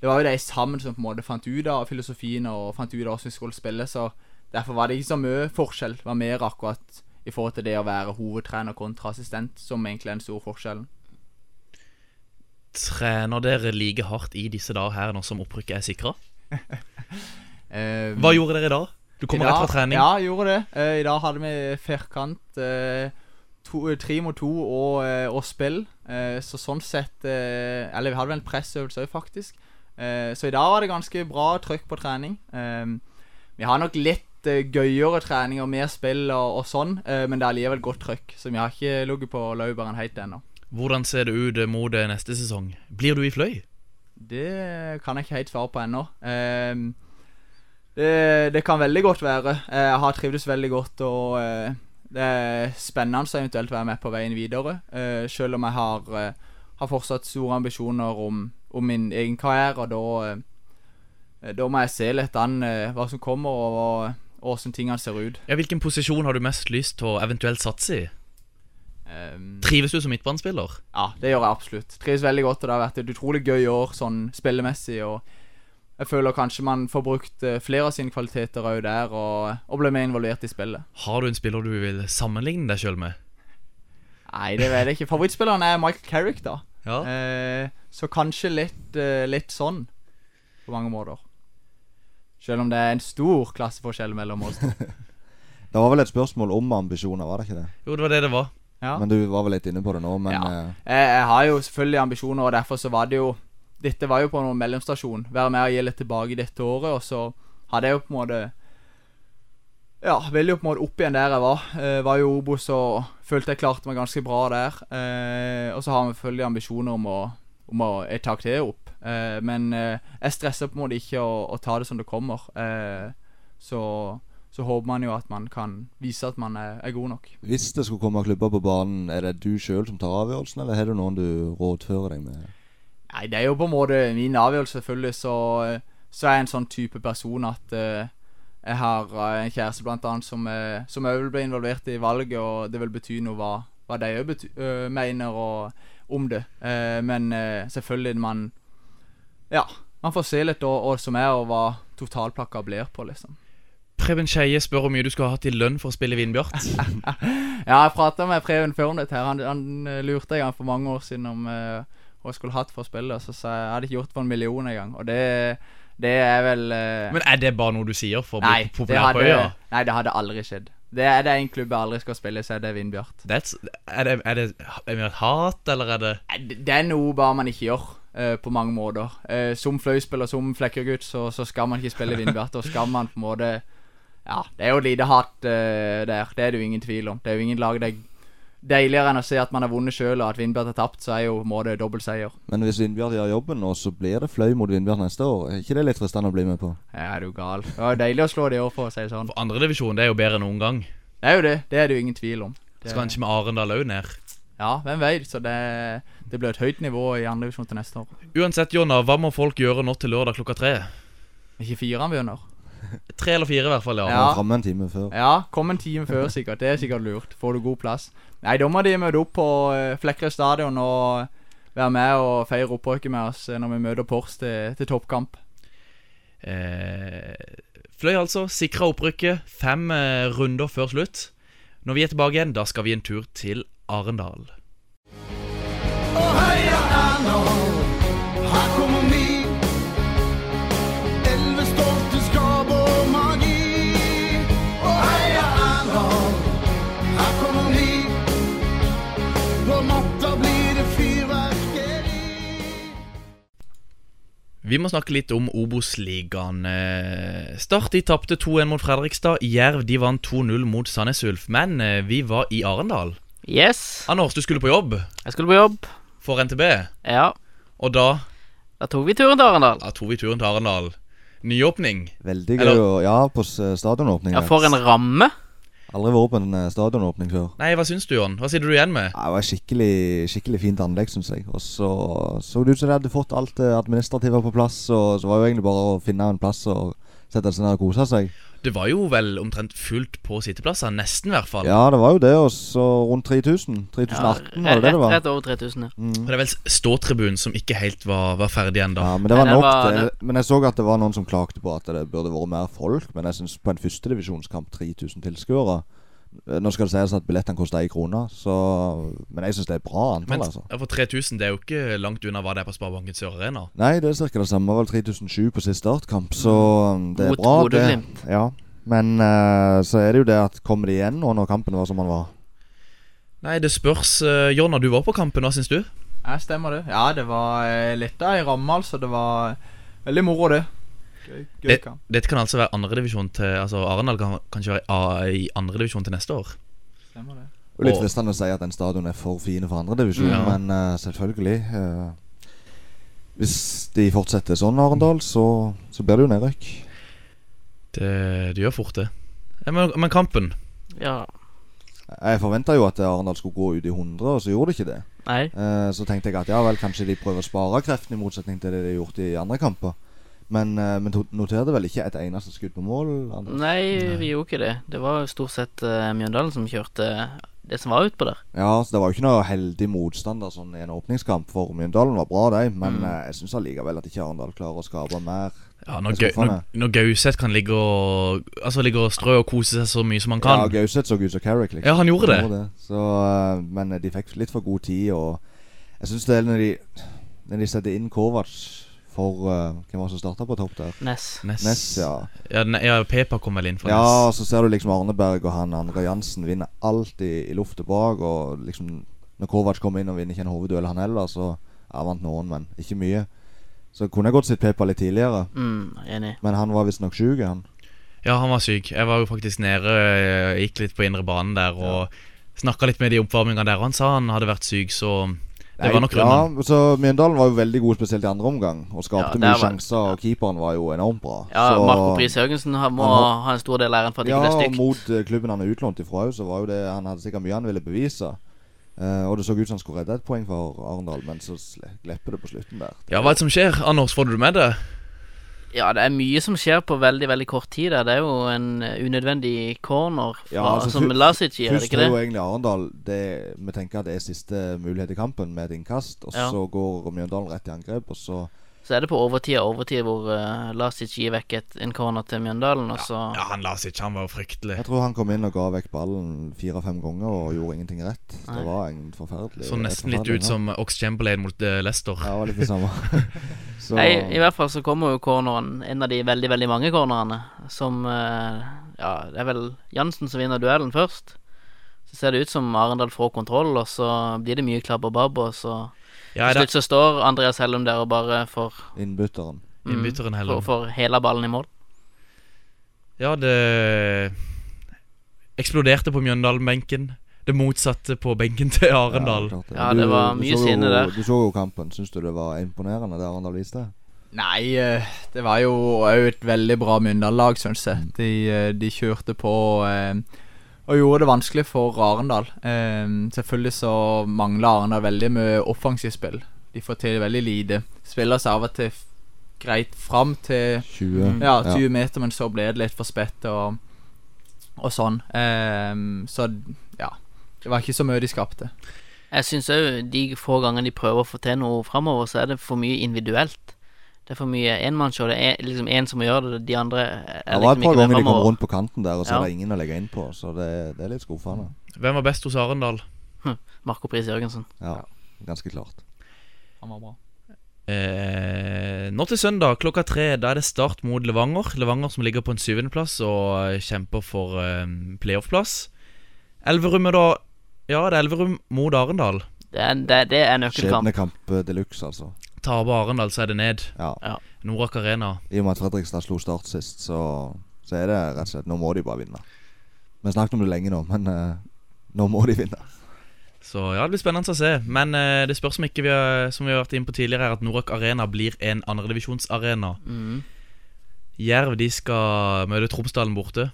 C: Det var jo de sammen som på en måte fant ut av filosofien og fant ut av hvordan vi skulle spille. Så derfor var det ikke så mye forskjell. Det var mer akkurat i forhold til det å være hovedtrener kontra assistent, som egentlig er den store forskjellen.
B: Trener dere like hardt i disse dager her nå som opprykket er sikra?
C: Eh,
B: Hva gjorde dere da? Du kommer rett fra trening.
C: Ja, gjorde det. Eh, I dag hadde vi firkant, eh, to, tre mot to og, og spill. Så sånn sett Eller vi hadde vel en pressøvelse òg, faktisk. Så i dag var det ganske bra trøkk på trening. Vi har nok litt eh, gøyere trening og mer spill og, og sånn, eh, men det er allikevel godt trøkk. Så vi har ikke ligget på lauberen helt ennå.
B: Hvordan ser det ut eh, mot neste sesong? Blir du i Fløy?
C: Det kan jeg ikke helt svare på ennå. Eh, det, det kan veldig godt være. Jeg har trivdes veldig godt, og det er spennende å eventuelt være med på veien videre. Eh, selv om jeg har, har fortsatt store ambisjoner om, om min egen karriere, og da, da må jeg se litt an hva som kommer, og og åssen tingene ser ut.
B: Ja, Hvilken posisjon har du mest lyst til å eventuelt satse i?
C: Um,
B: Trives du som midtbanespiller?
C: Ja, det gjør jeg absolutt. Trives veldig godt, og det har vært et utrolig gøy år sånn spillemessig. Og jeg føler kanskje man får brukt eh, flere av sine kvaliteter òg der, og, og ble mer involvert i spillet.
B: Har du en spiller du vil sammenligne deg sjøl med?
C: Nei, det vet jeg ikke. Favorittspilleren er Michael Carrick, da.
B: Ja.
C: Eh, så kanskje litt, eh, litt sånn, på mange måter. Selv om det er en stor klasseforskjell mellom oss.
D: Det var vel et spørsmål om ambisjoner, var det ikke det?
B: Jo, det var det det var.
C: Ja.
D: Men du var vel litt inne på det nå, men
C: Ja.
D: eh,
C: Jeg, jeg har jo selvfølgelig ambisjoner, og derfor så var det jo Dette var jo på noen mellomstasjon. Være med og gi litt tilbake dette året, og så hadde jeg jo på en måte Ja, ville jo på en måte opp igjen der jeg var. Eh, var jo Obos og følte jeg klarte meg ganske bra der. Eh, og så har vi selvfølgelig ambisjoner om å, om å et tak til opp. Eh, men uh, jeg stresser på en måte ikke å, å ta det som det kommer. Uh, så, så håper man jo at man kan vise at man er, er god nok.
D: hvis det skulle komme klubber på banen, er det du sjøl som tar avgjørelsen, eller har du noen du rådfører deg med?
C: Nei, det er jo på en måte min avgjørelse, selvfølgelig. Så, så er jeg en sånn type person at jeg har en kjæreste blant annet som, uh, som også vil bli involvert i valget, og det vil bety noe hva, hva de òg mener og, om det. Men selvfølgelig, man Ja, man får se litt hva som er, og hva totalplakka blir på, liksom.
B: Preben Skeie spør hvor mye du skulle ha hatt i lønn for å spille i Vindbjart.
C: Ja, jeg prata med Preben før om dette. her Han, han eh, lurte en gang for mange år siden om uh, hva jeg skulle hatt for å spille. Så sa jeg jeg hadde ikke gjort for en million engang. Og det, det er vel uh...
B: Men er det bare noe du sier for å bli
C: det
B: populær på øya?
C: nei, det hadde aldri skjedd. Det er det en klubb jeg aldri skal spille i, så er det Vindbjart.
B: Er det, er det er det et hat, eller er Det
C: det er noe bare man ikke gjør. Eh, på mange måter. Uh, som fløyspiller, som Flekkergutt, så, så skal man ikke spille i Vindbjart. Og skal man på en måte Ja, det er jo et lite hat uh, der. Det er det jo ingen tvil om. Det er jo ingen lag det er deiligere enn å se at man har vunnet sjøl, og at Vindbjart har tapt, så er jo på en måte dobbeltseier.
D: Men hvis Vindbjart gjør jobben nå, så blir det fløy mot Vindbjart neste år. Er ikke det litt fristende å bli med på?
C: Ja, er du gal. Det var deilig å slå det i år, for å si det sånn.
B: For andredivisjon er jo bedre enn noen gang.
C: Det er jo det. Det er det jo ingen tvil om. Det,
B: Skal han ikke med Arendal òg ned.
C: Ja, hvem veit. Så det, det blir et høyt nivå i andre divisjon til neste år.
B: Uansett, Jonna, hva må folk gjøre nå til lørdag klokka tre?
C: Ikke fire han begynner.
B: Tre eller fire, i hvert fall. ja
C: Ja.
D: kom en time før.
C: Ja, kom en time før sikkert. Det er sikkert lurt. Får du god plass. Nei, da må de møte opp på uh, Flekkerøy stadion og være med og feire opprykket med oss eh, når vi møter Pors til, til toppkamp.
B: Eh, Fløy altså, sikra opprykket. Fem eh, runder før slutt. Når vi er tilbake igjen, da skal vi en tur til Arendal.
F: Og heia Erna, her kommer vi. Elleve stolte skap og magi. Og heia Erna, her kommer vi. På natta blir det fyrverkeri.
B: Vi må snakke litt om Obos-ligaen. Eh, Start de tapte 2-1 mot Fredrikstad. Jerv de vant 2-0 mot Sandnes Ulf. Men eh, vi var i Arendal.
A: Yes.
B: Anders, du skulle på jobb
A: Jeg skulle på jobb.
B: For NTB.
A: Ja.
B: Og da,
A: Da tok vi turen til Arendal.
B: da tok vi turen til Arendal. Nyåpning.
D: Veldig gøy. Eller, Ja, på stadionåpning.
A: Ja, for en ramme.
D: Aldri vært på en eh, stadionåpning før.
B: Nei, hva syns du, Jon? Hva sitter du igjen med?
D: Ja, Det var skikkelig skikkelig fint anlegg, syns jeg. Og så så det ut som de hadde fått alt det administrative på plass. Og så var det jo egentlig bare å finne en plass og sette seg ned og kose seg.
B: Det var jo vel omtrent fullt på sitteplasser. Nesten, i hvert fall.
D: Ja, det var jo det. Og så rundt 3000. 3018 var det det det var.
A: Rett over 3000, ja.
D: Mm.
B: Og det er vel ståtribunen som ikke helt var, var ferdig ennå.
D: Ja, men det var
A: Nei, det
D: nok
A: var-
D: det. Men jeg så at det var noen som klagde på at det burde vært mer folk. Men jeg syns på en førstedivisjonskamp 3000 tilskuere Nå skal det sies at billettene koster én krone, så Men jeg syns det er et bra antall,
B: Men
D: altså.
B: ja, for 3000 det er jo ikke langt unna hva det er på Sparebanken Sør Arena.
D: Nei, det er ca. det samme. Det var vel 3007 på siste startkamp, så um, det er
A: Mot
D: bra, det.
A: Bodø-Glimt.
D: Ja. Men uh, så er det jo det at kommer de igjen nå når kampen var som den var?
B: Nei, det spørs. Uh, Jonna, du var på kampen, hva syns du?
C: Ja, stemmer det. Ja, det var eh, litt av ei ramme, altså. Det var veldig moro, det. Gøy, gøy
B: Det,
C: kamp.
B: dette kan altså være andredivisjon til Altså Arendal kan kanskje være i, i andredivisjon til neste år.
C: Stemmer det.
D: Og litt fristende å si at den stadion er for fine for andredivisjon,
B: Ja.
D: men uh, selvfølgelig uh, Hvis de fortsetter sånn, Arendal, så, så blir det jo nedrykk.
B: Det, det gjør fort det. Men, men kampen
G: Ja.
D: Jeg forventa jo at Arendal skulle gå ut i 100, og så gjorde de ikke det.
G: Nei.
D: Eh, så tenkte jeg at ja vel, kanskje de prøver å spare kreftene, i motsetning til det de har gjort i andre kamper. Men, eh, men noterte vel ikke et eneste skudd på mål? Anders?
G: Nei, vi gjorde ikke det. Det var stort sett uh, Mjøndalen som kjørte det som var utpå der.
D: Ja, så Det var jo ikke noe heldig motstander sånn i en åpningskamp, for Mjøndalen var bra, de. Men
G: Mm.
D: eh, jeg syns allikevel at ikke Arendal klarer å skape mer.
B: Ja, Når,
D: Det
B: Gau- når, når Gauseth kan ligge og Altså ligge og strø og kose seg så mye som han kan
D: Ja, Gauseth så ut som Carrick, liksom.
B: Ja, han gjorde det.
D: Så, eh, men de fikk litt for god tid, og jeg syns det er når de Når de setter inn Kovac for uh, Hvem var det som starta på topp der?
G: Ness.
B: Ness.
D: Ness, ja.
B: Ja, ne- ja, Pepa kom vel inn for
D: Ja,
B: Ness.
D: så ser du liksom Arneberg og han Andre Jansen vinner alltid i lufta bak. Og liksom Når Kovac kommer inn og vinner ikke en hovedduell, han heller, så ja, vant noen, men ikke mye. Så kunne jeg godt sett Pepa litt tidligere.
G: Mm, enig.
D: Men han var visstnok sjuk, han.
B: Ja, han var syk. Jeg var jo faktisk nede, eh, gikk litt på indre banen der og snakka litt med de i oppvarmingene der, og han sa han hadde vært syk, så det var nok
D: ja, så Mjøndalen var jo veldig god, spesielt i andre omgang. Og skapte
G: Ja,
D: mye
G: var-
D: sjanser, og keeperen var jo enormt bra.
G: Ja,
D: så,
G: Marco Pris Høgensen har- må
D: Han har-
G: ha en stor del av æren for at det
D: Ja,
G: ikke ble
D: og
G: Ja,
D: mot eh, klubben han er utlånt ifra òg, så var jo det Han hadde sikkert mye han ville bevise. Uh, og det så ut som han skulle redde et poeng for Arendal, men så glepper det på slutten der.
B: Ja, hva er det som skjer? Anders, får du det med deg?
G: Ja, det er mye som skjer på veldig veldig kort tid. der Det er jo en eh, unødvendig corner fra,
D: Ja, altså,
G: som Lasic gir, er det
D: Først
G: ikke
D: er jo egentlig Arendal det, Vi tenker at det er siste mulighet i kampen med et innkast. Og
G: Ja.
D: så går Mjøndalen rett i angrep, og så
G: Så er det på overtid og overtid hvor uh, Lasic gir vekk et, en corner til Mjøndalen, og så
B: Ja, han Lasic han var jo fryktelig.
D: Jeg tror han kom inn og ga vekk ballen fire-fem ganger og gjorde ingenting rett.
G: Nei.
D: Det var en forferdelig
B: Så nesten litt ut som Ox Chamberlain mot eh, Leicester.
D: Ja, det var litt det samme. så
G: Nei, I hvert fall så kommer jo corneren, en av de veldig veldig mange cornerne, som uh, Ja, det er vel Jansen som vinner duellen først. Så ser det ut som Arendal får kontroll, og så blir det mye klabb og babb, og så
B: Ja,
G: Til slutt så står Andreas Hellum der og bare får,
D: innbytteren.
B: innbytteren
G: får,
B: heller.
G: får hele ballen i mål.
B: Ja, det eksploderte på Mjøndalen-benken. Det motsatte på benken til Arendal.
D: klart
G: Ja, det var mye sinne der.
D: Du så jo kampen. Syns du det var imponerende det Arendal viste?
C: Nei, eh, det var jo òg et veldig bra Mjøndalen-lag, syns jeg. De, eh, de kjørte på eh, og gjorde det vanskelig for Arendal. Eh, selvfølgelig så mangler Arendal veldig mye offensivt spill. De får til veldig lite. Spiller seg av og til greit fram til
D: 20.
C: ja, 20 meter, men så ble det litt for spett og, og sånn. Eh, så ja. Det var ikke så mye de skapte.
G: Jeg syns òg de få gangene de prøver å få til noe framover, så er det for mye individuelt. Det er for mye enmannsshow. Det er liksom én som må gjøre det, de andre er
D: Det var et
G: liksom
D: par ganger de kom rundt på kanten der, og så
G: Ja.
D: er det ingen å legge inn på. Så det, det er litt skuffende.
B: Hvem var best hos Arendal?
G: Marco Pris Jørgensen.
D: Ja, ganske klart.
C: Han var bra.
B: Eh, nå til søndag klokka tre. Da er det start mot Levanger. Levanger som ligger på en syvendeplass og eh, kjemper for eh, playoff-plass. Elverum er da Ja, det er Elverum mot Arendal.
G: Det er, det, det er nøkkelkamp.
D: Skjebnekamp eh, de luxe, altså.
B: Taper Arendal, så er det ned.
D: Ja.
G: Ja.
B: Norak Arena.
D: I og med at Fredrikstad slo Start sist, så, så er det rett og slett Nå må de bare vinne. Vi har snakket om det lenge nå, men uh, nå må de vinne.
B: Så ja, det blir spennende å se. Men uh, det spørs om ikke vi har, som vi har vært inne på tidligere, er at Norak Arena blir en andredivisjonsarena.
G: Mm.
B: Jerv de skal møte Tromsdalen borte.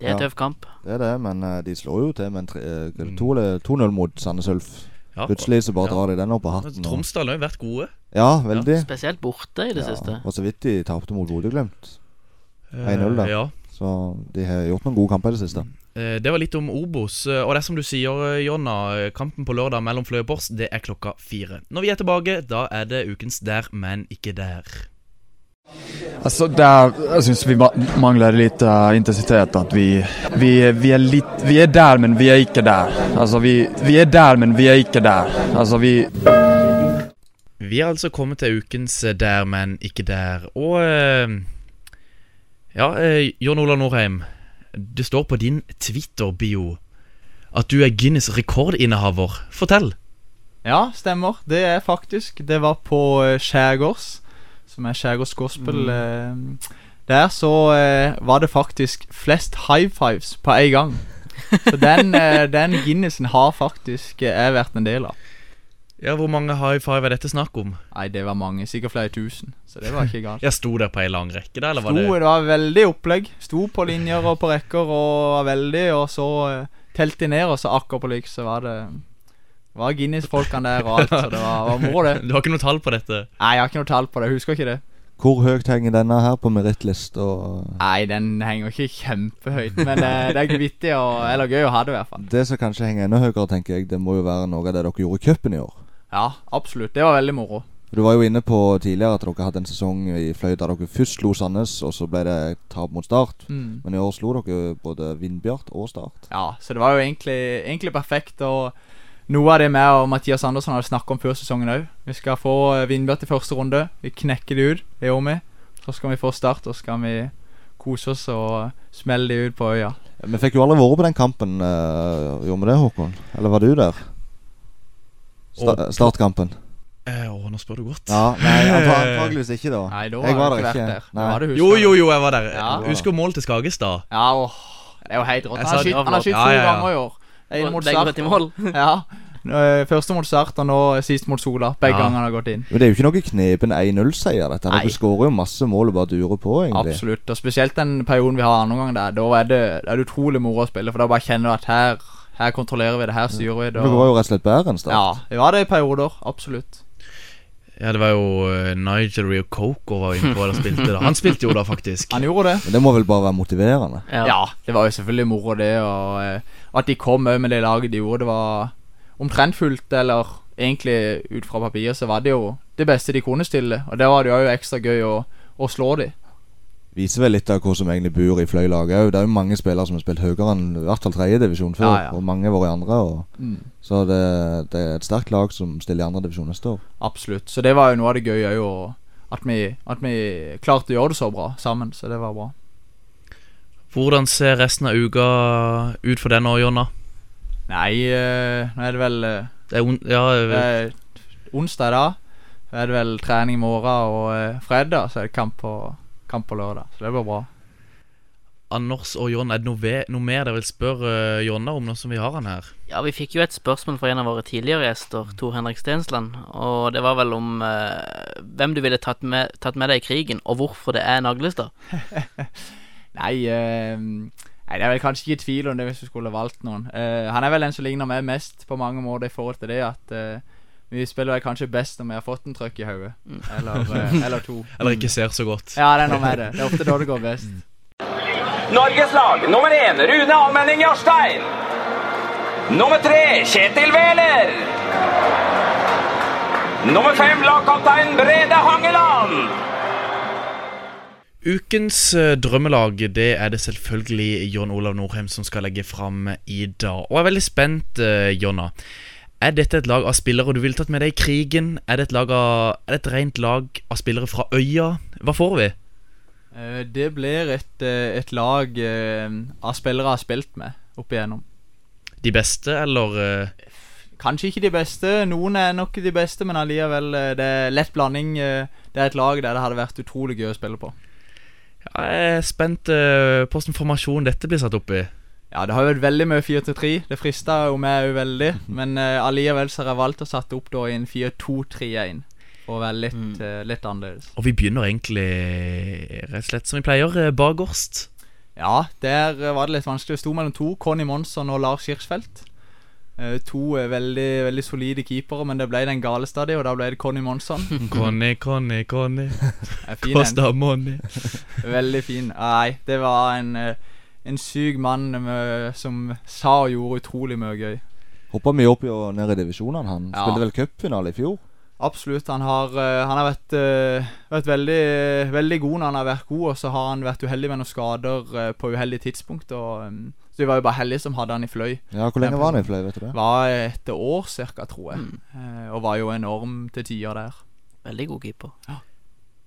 G: Det er en
D: Ja.
G: tøff kamp.
D: Det er det, men uh, de slår jo til med en tre- eh, hva er det, to eller 2-0 mot Sandnes Ulf.
B: Ja,
D: Plutselig så bare
B: ja.
D: drar de den opp på hatten.
B: Tromsdalen har jo vært gode.
D: Ja, veldig.
G: Spesielt borte i det
D: Ja,
G: siste.
D: og så vidt de tapte mot Bodø-Glimt. 1-0 da.
B: Eh, Ja.
D: Så de har gjort noen gode kamper i det siste.
B: Eh, Det var litt om Obos. eh, Og det er som du sier, Jonna, kampen på lørdag mellom Fløy og Bors, det er klokka fire. Når vi er tilbake, da er det ukens Der, men ikke der.
H: Altså, der, Jeg syns vi mangler litt lite eh, intensitet. At vi, vi, vi, er litt vi er der, men vi er ikke der. Altså, vi, vi er der, men vi er ikke der. Altså, vi,
B: Vi er altså kommet til ukens eh, Der, men ikke der. Og eh, Ja, eh, Jon Olav Norheim. Det står på din Twitter-bio at du er Guinness rekordinnehaver. Fortell.
C: Ja, stemmer. Det er faktisk Det var på Skjærgårds. som er Skjærgårds Gospel. Mm. der så var det faktisk flest high fives på én gang. Så den, den Guinnessen har faktisk jeg vært en del av.
B: Ja, Hvor mange high five er dette snakk om?
C: Nei, det var mange. Sikkert flere tusen. Så det var ikke galt.
B: Jeg sto der på ei lang rekke, da? Eller var
C: Sto,
B: det
C: det var veldig opplegg. Sto på linjer og på rekker og var veldig, og så uh, telte de ned, og så akkurat på lyk så var det var Guinness-folkene der og alt. Så det var, var moro, det.
B: Du har ikke noe tall på dette?
C: Nei, jeg har ikke noe tall på det. Jeg husker ikke det.
D: Hvor høyt henger denne her på merittlista?
C: Nei, den henger ikke kjempehøyt, men det, det er vittig og eller gøy å ha det, i hvert fall.
D: Det som kanskje henger enda høyere, tenker jeg, det må jo være noe av det dere gjorde i cupen i år.
C: Ja, absolutt. Det var veldig moro.
D: Du var jo inne på tidligere at dere hadde en sesong i Fløy der dere først slo Sandnes, og så ble det et tap mot Start.
C: Mm.
D: Men i år slo dere både Vindbjart og Start.
C: Ja, så det var jo egentlig, egentlig perfekt. Og noe av det med, og Mathias Andersson hadde snakket om før sesongen òg. Vi skal få eh, Vindbjart i første runde. Vi knekker det ut, det gjør vi. Så skal vi få Start, og så skal vi kose oss og smelle det ut på øya.
D: Vi fikk jo aldri vært på den kampen. Uh, gjorde vi det, Håkon? Eller var du der? Sta startkampen.
B: Eh, Å, nå spør du godt.
D: Ja, nei, antag antageligvis ikke, da.
C: Nei, da
D: jeg var der
C: ikke der. Var
B: Jo, jo, jo, jeg var der.
C: Ja.
B: Husker målet til Skagestad.
C: Ja, åh, det er jo helt rått. Han har skutt to ganger i år. Ene mot
G: Sart
C: Start. Ja. Første mot Start, og nå sist mot Sola. Begge
B: Ja.
C: gangene har gått inn.
D: Men det er jo ikke noe knepen 1-0-seier, dette. Dere skårer jo masse mål og bare durer på, egentlig.
C: Absolutt. Og spesielt den perioden vi har andre gang der. Da er det, er det utrolig moro å spille, for da bare kjenner du at her Her kontrollerer vi det, her styrer vi det.
D: Det var jo rett og slett bedre enn Start.
C: Ja, det var det i perioder. Absolutt.
B: Ja, det var jo eh, Nigel Rio Coco var inne på og spilte det. Han spilte jo da, faktisk.
C: Han gjorde det.
D: Men det må vel bare være motiverende.
G: Ja.
C: Ja, det var jo selvfølgelig moro, det. Og eh, at de kom òg med det laget de gjorde, det var omtrent fullt. Eller egentlig ut fra papiret så var det jo det beste de kunne stille. Og det var det jo ekstra gøy å, å slå de.
D: Viser vel litt av hvor som egentlig bor i Fløy-laget òg. Det er jo mange spillere som har spilt høyere enn i hvert fall tredjedivisjon før.
C: Ja, ja.
D: Og mange har vært i andre. Og,
C: Mm.
D: så det, det er et sterkt lag som stiller i andredivisjon neste år.
C: Absolutt. Så det var jo noe av det gøye òg, at at vi klarte å gjøre det så bra sammen. Så det var bra.
B: Hvordan ser resten av uka ut for deg nå, Jonna?
C: Nei, øh, nå er det vel øh,
B: Det er on ja,
C: det er onsdag da. Så er det vel trening i morgen, og eh, fredag så er det kamp på, kamp på lørdag. Så det blir bra.
B: Anders og John, er det noe, noe mer dere vil spørre uh, Jonna om nå som vi har han her?
G: Ja, vi fikk jo et spørsmål fra en av våre tidligere gjester, Tor Henrik Stensland. Og det var vel om uh, hvem du ville tatt med, tatt med deg i krigen, og hvorfor det er Naglestad.
C: Nei, uh, nei, det er vel kanskje ikke tvil om det hvis du skulle valgt noen. Eh, han er vel den som ligner meg mest på mange måter i forhold til det at vi spiller vel kanskje best når vi har fått en trøkk i hodet. Eller, eh, eller to.
B: Eller ikke ser så godt?
C: Ja, det er noe med det. Det er ofte da det går best.
I: Norges lag nummer én Rune Almenning Jarstein. Nummer tre Kjetil Wæler. Nummer fem lagkaptein Brede Hangeland.
B: Ukens eh, drømmelag det er det selvfølgelig John Olav Norheim som skal legge fram i dag. Og jeg er veldig spent, eh, Jonna. Er dette et lag av spillere du ville tatt med deg i krigen? Er det et, lag av, er det et rent lag av spillere fra øya? Hva får vi?
C: Eh, det blir et, eh, et lag eh, av spillere jeg har spilt med opp igjennom.
B: De beste, eller
C: Kanskje ikke de beste. Noen er nok de beste, men allikevel det er lett blanding. Det er et lag der det hadde vært utrolig gøy å spille på.
B: ja, Jeg er spent på hvilken formasjon dette blir satt opp i.
C: Ja, det har jo vært veldig mye 4-3. Det frista jo meg òg veldig. Men uh, allikevel så har jeg valgt å sette opp da i en 4-2-3-1. For å være litt,
G: Mm.
C: uh, litt annerledes.
B: Og vi begynner egentlig rett og slett som vi pleier, eh, bakerst.
C: Ja, der eh, var det litt vanskelig. Det sto mellom to. Conny Monsson og Lars Kirchfeldt. Uh, to eh, veldig, veldig solide keepere, men det ble den gale stadig, og da ble det Conny Monsson.
B: Conny, Conny, Conny. Kosta money.
C: Veldig fin. Nei, det var en, eh, en syk mann med, som sa og gjorde utrolig mye gøy.
D: Hoppa mye opp i og ned i divisjonene. Han
C: Ja.
D: spilte vel cupfinale i fjor.
C: Absolutt. Han har, eh, han har vært, eh, vært veldig, veldig god når han har vært god, og så har han vært uheldig med noen skader eh, på uheldige tidspunkt. Og, um, så vi var jo bare heldige som hadde han i fløy.
D: Ja, Hvor lenge var han i Fløy, vet du det?
C: Var et år cirka, tror jeg. Mm. og var jo enorm til tider der.
G: Veldig god keeper.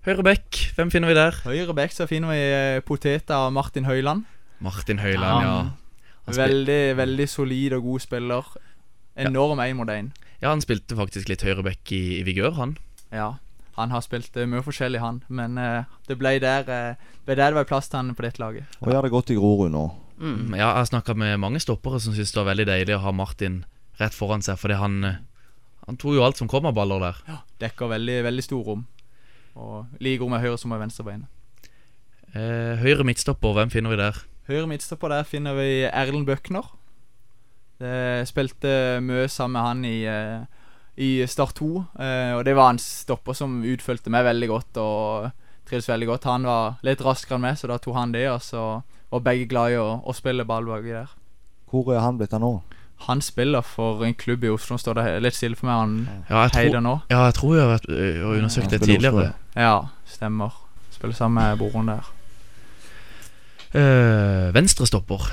B: Høyre bekk, hvem finner vi der?
C: Høyre back så finner vi poteta og Martin Høiland.
B: Martin Høiland, ja.
G: Ja.
C: Veldig, veldig solid og god spiller. Enorm én mot én.
B: ja, han spilte faktisk litt høyreback i, i vigør, han.
C: Ja. Han har spilt eh, mye forskjellig, han. Men uh, det ble der, uh, ble der det var plass til han på dette laget.
D: Og gjør det godt i Grorud nå.
G: Mm.
B: Ja, jeg har snakka med mange stoppere som syns det var veldig deilig å ha Martin rett foran seg, fordi han Han tok jo alt som kom av baller der.
C: Ja, Dekker veldig, veldig stor rom. Og like rom med høyre som med venstrebeinet.
B: Eh, høyre midtstopper, hvem finner vi der?
C: Høyre midtstopper der finner vi Erlend Bøkner. Det spilte mye sammen med han i, eh, i Start 2. eh, og det var en stopper som utfølte meg veldig godt og trivdes veldig godt. Han var litt raskere enn meg, så da tok han det. Og så var begge glad i å, å spille ball baki der.
D: Hvor er han blitt av nå?
C: Han spiller for en klubb i Oslo. Står det litt stille for meg, han
B: Ja, jeg
C: Heider
B: tror,
C: nå.
B: ja, jeg tror jeg har vært, ø, og undersøkt det tidligere.
C: Ja, stemmer. Spiller sammen med broren der.
B: Uh, Venstrestopper.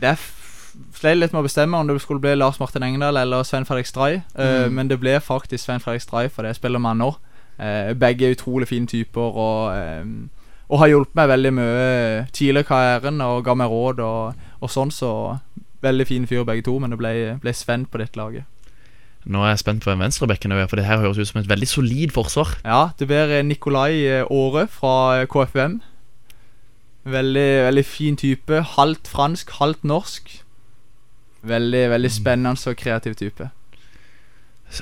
C: Det er flere sleit litt med å bestemme om det skulle bli Lars Martin Engdahl eller Svein Fredrik Stray. uh,
B: Mm.
C: Men det ble faktisk Svein Fredrik Stray, for det spiller man nå. Uh, begge er utrolig fine typer og, eh, og har hjulpet meg veldig mye tidligere i karrieren og ga meg råd og, og sånn, så veldig fine fyr begge to, men det ble, ble Sven på dette laget.
B: Nå er jeg spent på hvem venstrebekken er, for det her høres ut som et veldig solid forsvar.
C: Ja, det blir eh, Nikolai eh, Aare fra eh, KFUM. Veldig, veldig fin type. Halvt fransk, halvt norsk. Veldig, veldig spennende og kreativ type.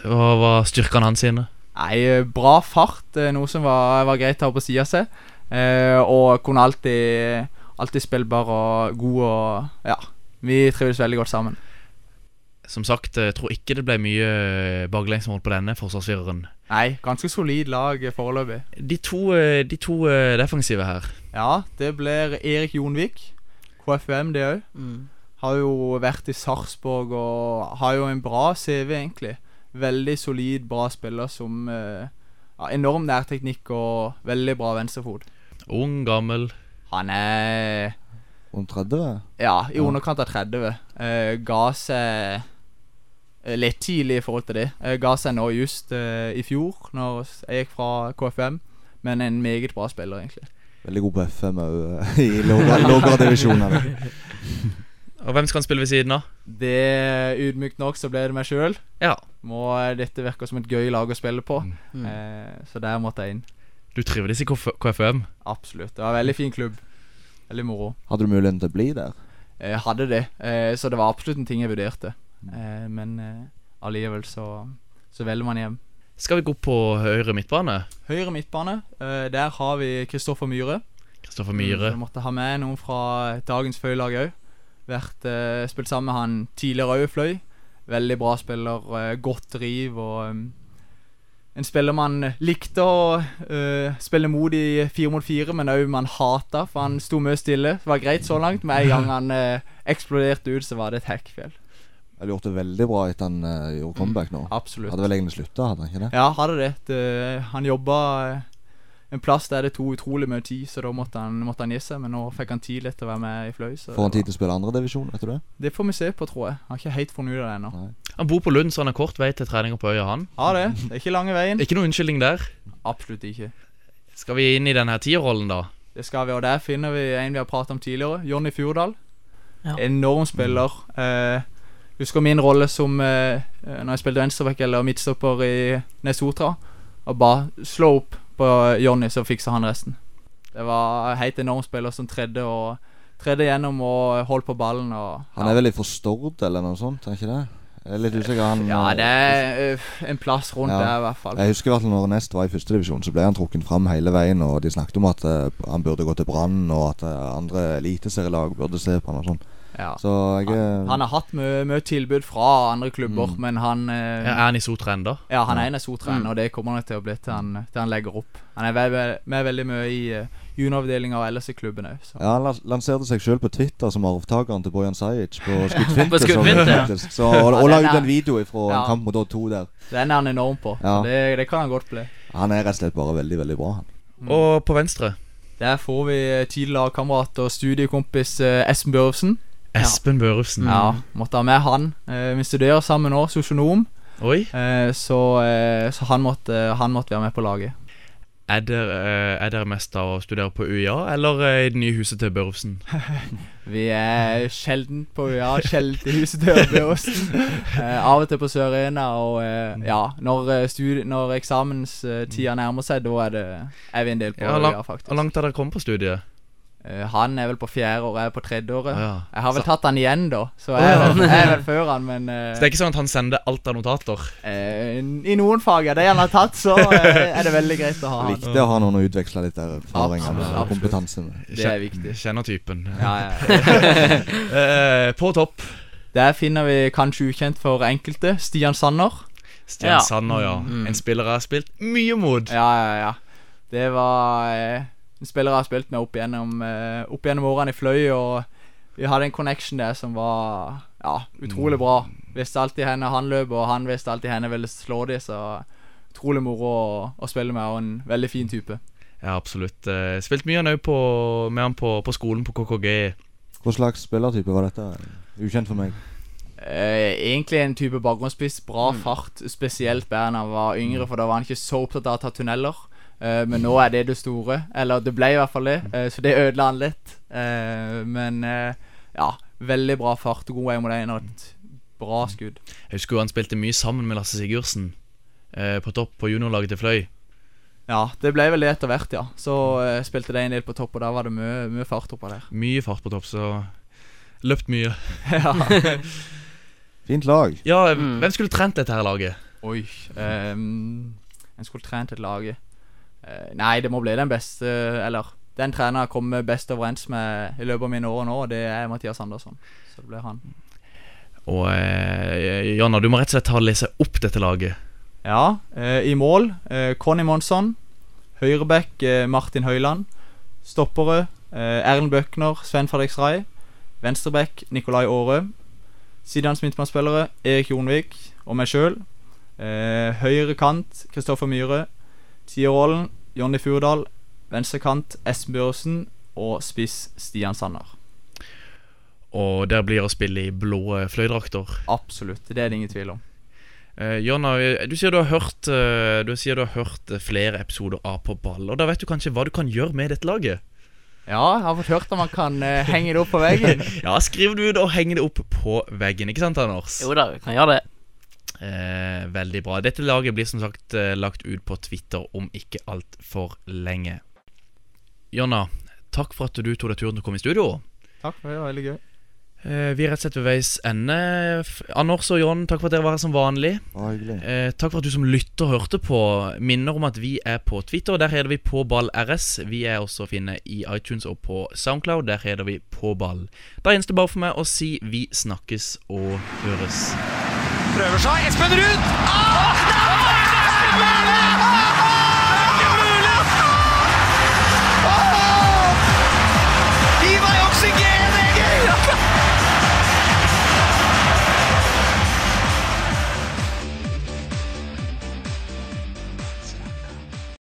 B: Hva var styrkene hans sine?
C: Nei, eh, bra fart, eh, noe som var, var greit å ha på sida seg. Eh, og kunne alltid, alltid spillbar og god og Ja. Vi trives veldig godt sammen.
B: Som sagt, jeg tror ikke det ble mye baklengsmål på denne forsvarsfireren.
C: Nei, ganske solid lag eh, foreløpig.
B: De to, eh, de to eh, defensive her.
C: Ja, det blir Erik Jonvik. KFUM, det òg.
G: Mm.
C: Har jo vært i Sarpsborg og har jo en bra CV, egentlig. Veldig solid, bra spiller som eh, ja, Enorm nærteknikk og veldig bra venstrefot.
B: Ung, gammel.
C: Han er
D: Om 30?
C: Ja, i underkant av 30. Eh, ga seg eh, litt tidlig i forhold til det. Eh, ga seg nå just eh, i fjor, når jeg gikk fra KFM. Men en meget bra spiller, egentlig.
D: Veldig god på FM òg, i lavere lavere divisjoner.
B: Og hvem skal han spille ved siden av?
C: Det Ydmykt nok så ble det meg sjøl.
B: Ja,
C: Må dette virker som et gøy lag å spille på.
G: Mm.
C: Eh, så der måtte jeg inn.
B: du trivdes i KF KFUM.
C: Absolutt. Det var en veldig fin klubb. Veldig moro.
D: Hadde du muligheten til å bli der?
C: Jeg hadde det, eh, så det var absolutt en ting jeg vurderte. Eh, men eh, allikevel så, så velger man hjem.
B: Skal vi gå på høyre midtbane?
C: Høyre midtbane. eh, der har vi Kristoffer Myhre.
B: Kristoffer Myhre.
C: Så måtte ha med noen fra dagens Fløy-lag òg. Vært eh, Spilt sammen med han tidligere òg Fløy. Veldig bra spiller. uh, godt driv og um, En spiller man likte å uh, spille mot i fire mot fire, men òg man hata, for han sto mye stille. Det var greit så langt, men en gang han eksploderte ut, så var det et hekkfjell.
D: Hadde gjort det veldig bra etter han uh, gjorde comeback nå.
C: Absolutt.
D: Hadde vel egentlig slutta, hadde han ikke det?
C: Ja, hadde det. det han jobba eh, en plass der det tok utrolig mye tid, så da måtte han, måtte han gi seg. Men nå fikk han tid litt til å være med i Fløy. Så
D: Får han tid til å spille andredivisjon, vet du det?
C: det får vi se på, tror jeg. Han har ikke helt funnet ut av det ennå.
B: Han bor på Lund, så han har kort vei til treninger på øya, han.
C: Har det. Det er ikke lange veien.
B: Ikke noen unnskyldning der.
C: Absolutt ikke.
B: Skal vi inn i denne tierrollen, da?
C: Det skal vi, og der finner vi en vi har pratet om tidligere. Jonny Fjordal.
G: Ja.
C: Enorm spiller. Eh, husker min rolle som eh, eh, Når jeg spilte venstreback eller midtstopper i Nesotra. Og bare slå opp på Jonny, så fiksa han resten. Det var helt enorm spiller som tredde og Tredde gjennom og holdt på ballen. Og,
D: Han er vel fra Stord eller noe sånt, er ikke det? Jeg er litt usikker. Han,
C: Ja,
D: eh,
C: det er eh, en plass rundt
D: Ja.
C: der, i hvert fall.
D: Jeg husker i hvert fall når Nest var i førstedivisjon, så ble han trukket fram hele veien. Og de snakket om at uh, han burde gå til Brann, og at uh, andre eliteserielag burde se på han og sånn.
C: Ja.
D: Så jeg han,
C: Han har hatt mye, tilbud fra andre klubber,
D: Mm.
C: men han eh,
B: Er han i Sotra ennå?
C: Ja, han er en Sotra ennå,
G: Mm.
C: og det kommer han til å bli til han, til han legger opp. Han er ve- ve- med veldig mye i uh, junioravdelinga og ellers i klubben òg.
D: Ja, Han lanserte seg sjøl på Twitter som arvtakeren til Bojan Sajic på skuddfinte.
G: På ja.
D: og, og la ut en video fra
C: Ja.
D: en kamp mot Odd 2 der.
C: Den er han enorm på.
D: Ja.
C: Det, det kan han godt bli.
D: Han er rett og slett bare veldig, veldig bra. han
B: Og på venstre?
C: Der får vi eh, tidligere kamerat og studiekompis eh, Espen Børrefsen.
B: Espen Børufsen.
C: Ja, måtte ha med han. Eh, vi studerer sammen nå, sosionom,
B: Oi.
C: eh, så, eh, så han, måtte, han måtte være med på laget.
B: Er dere, er dere mest av å studere på UiA eller i det nye huset til Børufsen?
C: Vi er sjelden på UiA, sjelden i huset til Børresen. Eh, av og til på Sør-Arena, og ja, når, eh, studi når eksamenstida nærmer seg, da er, det, er vi en del på
B: Ja, UiA,
C: faktisk.
B: Hvor langt har dere kommet på studiet?
C: Eh, han er vel på fjerde år, jeg er på tredje året.
B: Ja, ja.
C: Jeg har vel
B: Så-
C: tatt han igjen, da, så jeg vel, jeg er vel før han, men uh,
B: Så det er ikke sånn at han sender alt av notater?
C: Uh, I noen fag, ja, det han har tatt, så uh, er det veldig greit å ha han.
D: Viktig å ha noen å utveksle litt erfaringer
C: med
D: og kompetanse med.
C: Det er viktig.
B: Kjenner typen.
C: Ja, ja.
B: Eh, på topp.
C: Der finner vi kanskje ukjent for enkelte Stian Sanner.
B: Stian
G: Ja.
B: Sanner, ja.
G: Mm.
B: En spiller jeg har spilt mye mot.
C: Ja, ja, ja. Det var eh, en spiller jeg har spilt med opp gjennom, eh, opp gjennom årene i Fløy, og vi hadde en connection der som var ja, utrolig bra. Visste alltid henne han løp, og han visste alltid henne ville slå de, så utrolig moro å, å spille med, og en veldig fin type.
B: Ja, absolutt. Eh, spilt mye han på- med han på, på skolen på KKG.
D: Hva slags spillertype var dette? Ukjent for meg.
C: Uh, egentlig en type bakgrunnsspiss. Bra fart, spesielt bedre enn han var yngre, for da var han ikke så opptatt av å ta tunneler. Eh, men nå er det det store. Eller det ble i hvert fall det, eh, så det ødela han litt. Eh, men ja, veldig bra fart, god aim og et bra skudd.
B: Jeg husker han spilte mye sammen med Lasse Sigurdsen eh, på topp på juniorlaget til Fløy.
C: Ja, det ble vel det etter hvert, ja. Så uh, spilte de en del på topp, og da var det mye, mye fart oppå der.
B: Mye fart på topp, så løpt mye.
C: ja.
D: Fint lag.
B: Ja,
G: Mm.
B: hvem skulle trent dette her laget?
C: Oi. Um, en skulle trent et laget. Eh, nei, det må bli den beste Eller den treneren jeg kommer best overens med i løpet av mine år nå, det er Mathias Andersson. Så det blir han.
B: Og eh, Janna, du må rett og slett ta og lese opp dette laget.
C: Ja, eh, i mål eh, Conny Monsson. Høyreback eh, Martin Høiland. Stoppere eh, Erlend Bøkner, Sven Fredrik Rai. Venstreback Nikolai Aare. Sidans midtbanespillere Erik Jonvik og meg sjøl. Eh, høyre kant Kristoffer Myhre. Tierrollen Jonny Furdal. Venstre kant Espen Børresen. Og spiss Stian Sanner.
B: Og der blir å spille i blå eh, fløydrakter.
C: Absolutt. Det er det ingen tvil om.
B: Uh, Jonna, eh, du sier du har hørt uh, Du sier du har hørt flere episoder av På ball. Og da vet du kanskje hva du kan gjøre med dette laget?
C: Ja, jeg har fått hørt at man kan uh, henge det opp på veggen.
B: Ja, skriv det ut og heng det opp på veggen, ikke sant, Anders?
G: Jo da, vi kan gjøre det.
B: Eh, veldig bra. Dette laget blir som sagt eh, lagt ut på Twitter om ikke altfor lenge. Jonna, takk for at du tok deg turen til å komme i studio.
C: Takk, for det var veldig gøy.
B: Eh, vi er rett og slett ved veis ende. Anders og John, takk for at dere var her som vanlig. Eh, takk for at du som lytter hørte på. Minner om at vi er på Twitter. Der heter vi Påball RS. Vi er også å finne i iTunes og på Soundcloud. Der heter vi Påball. Da gjenstår det bare for meg å si vi snakkes og høres.
I: Prøver seg. Espen Ruud! Ah!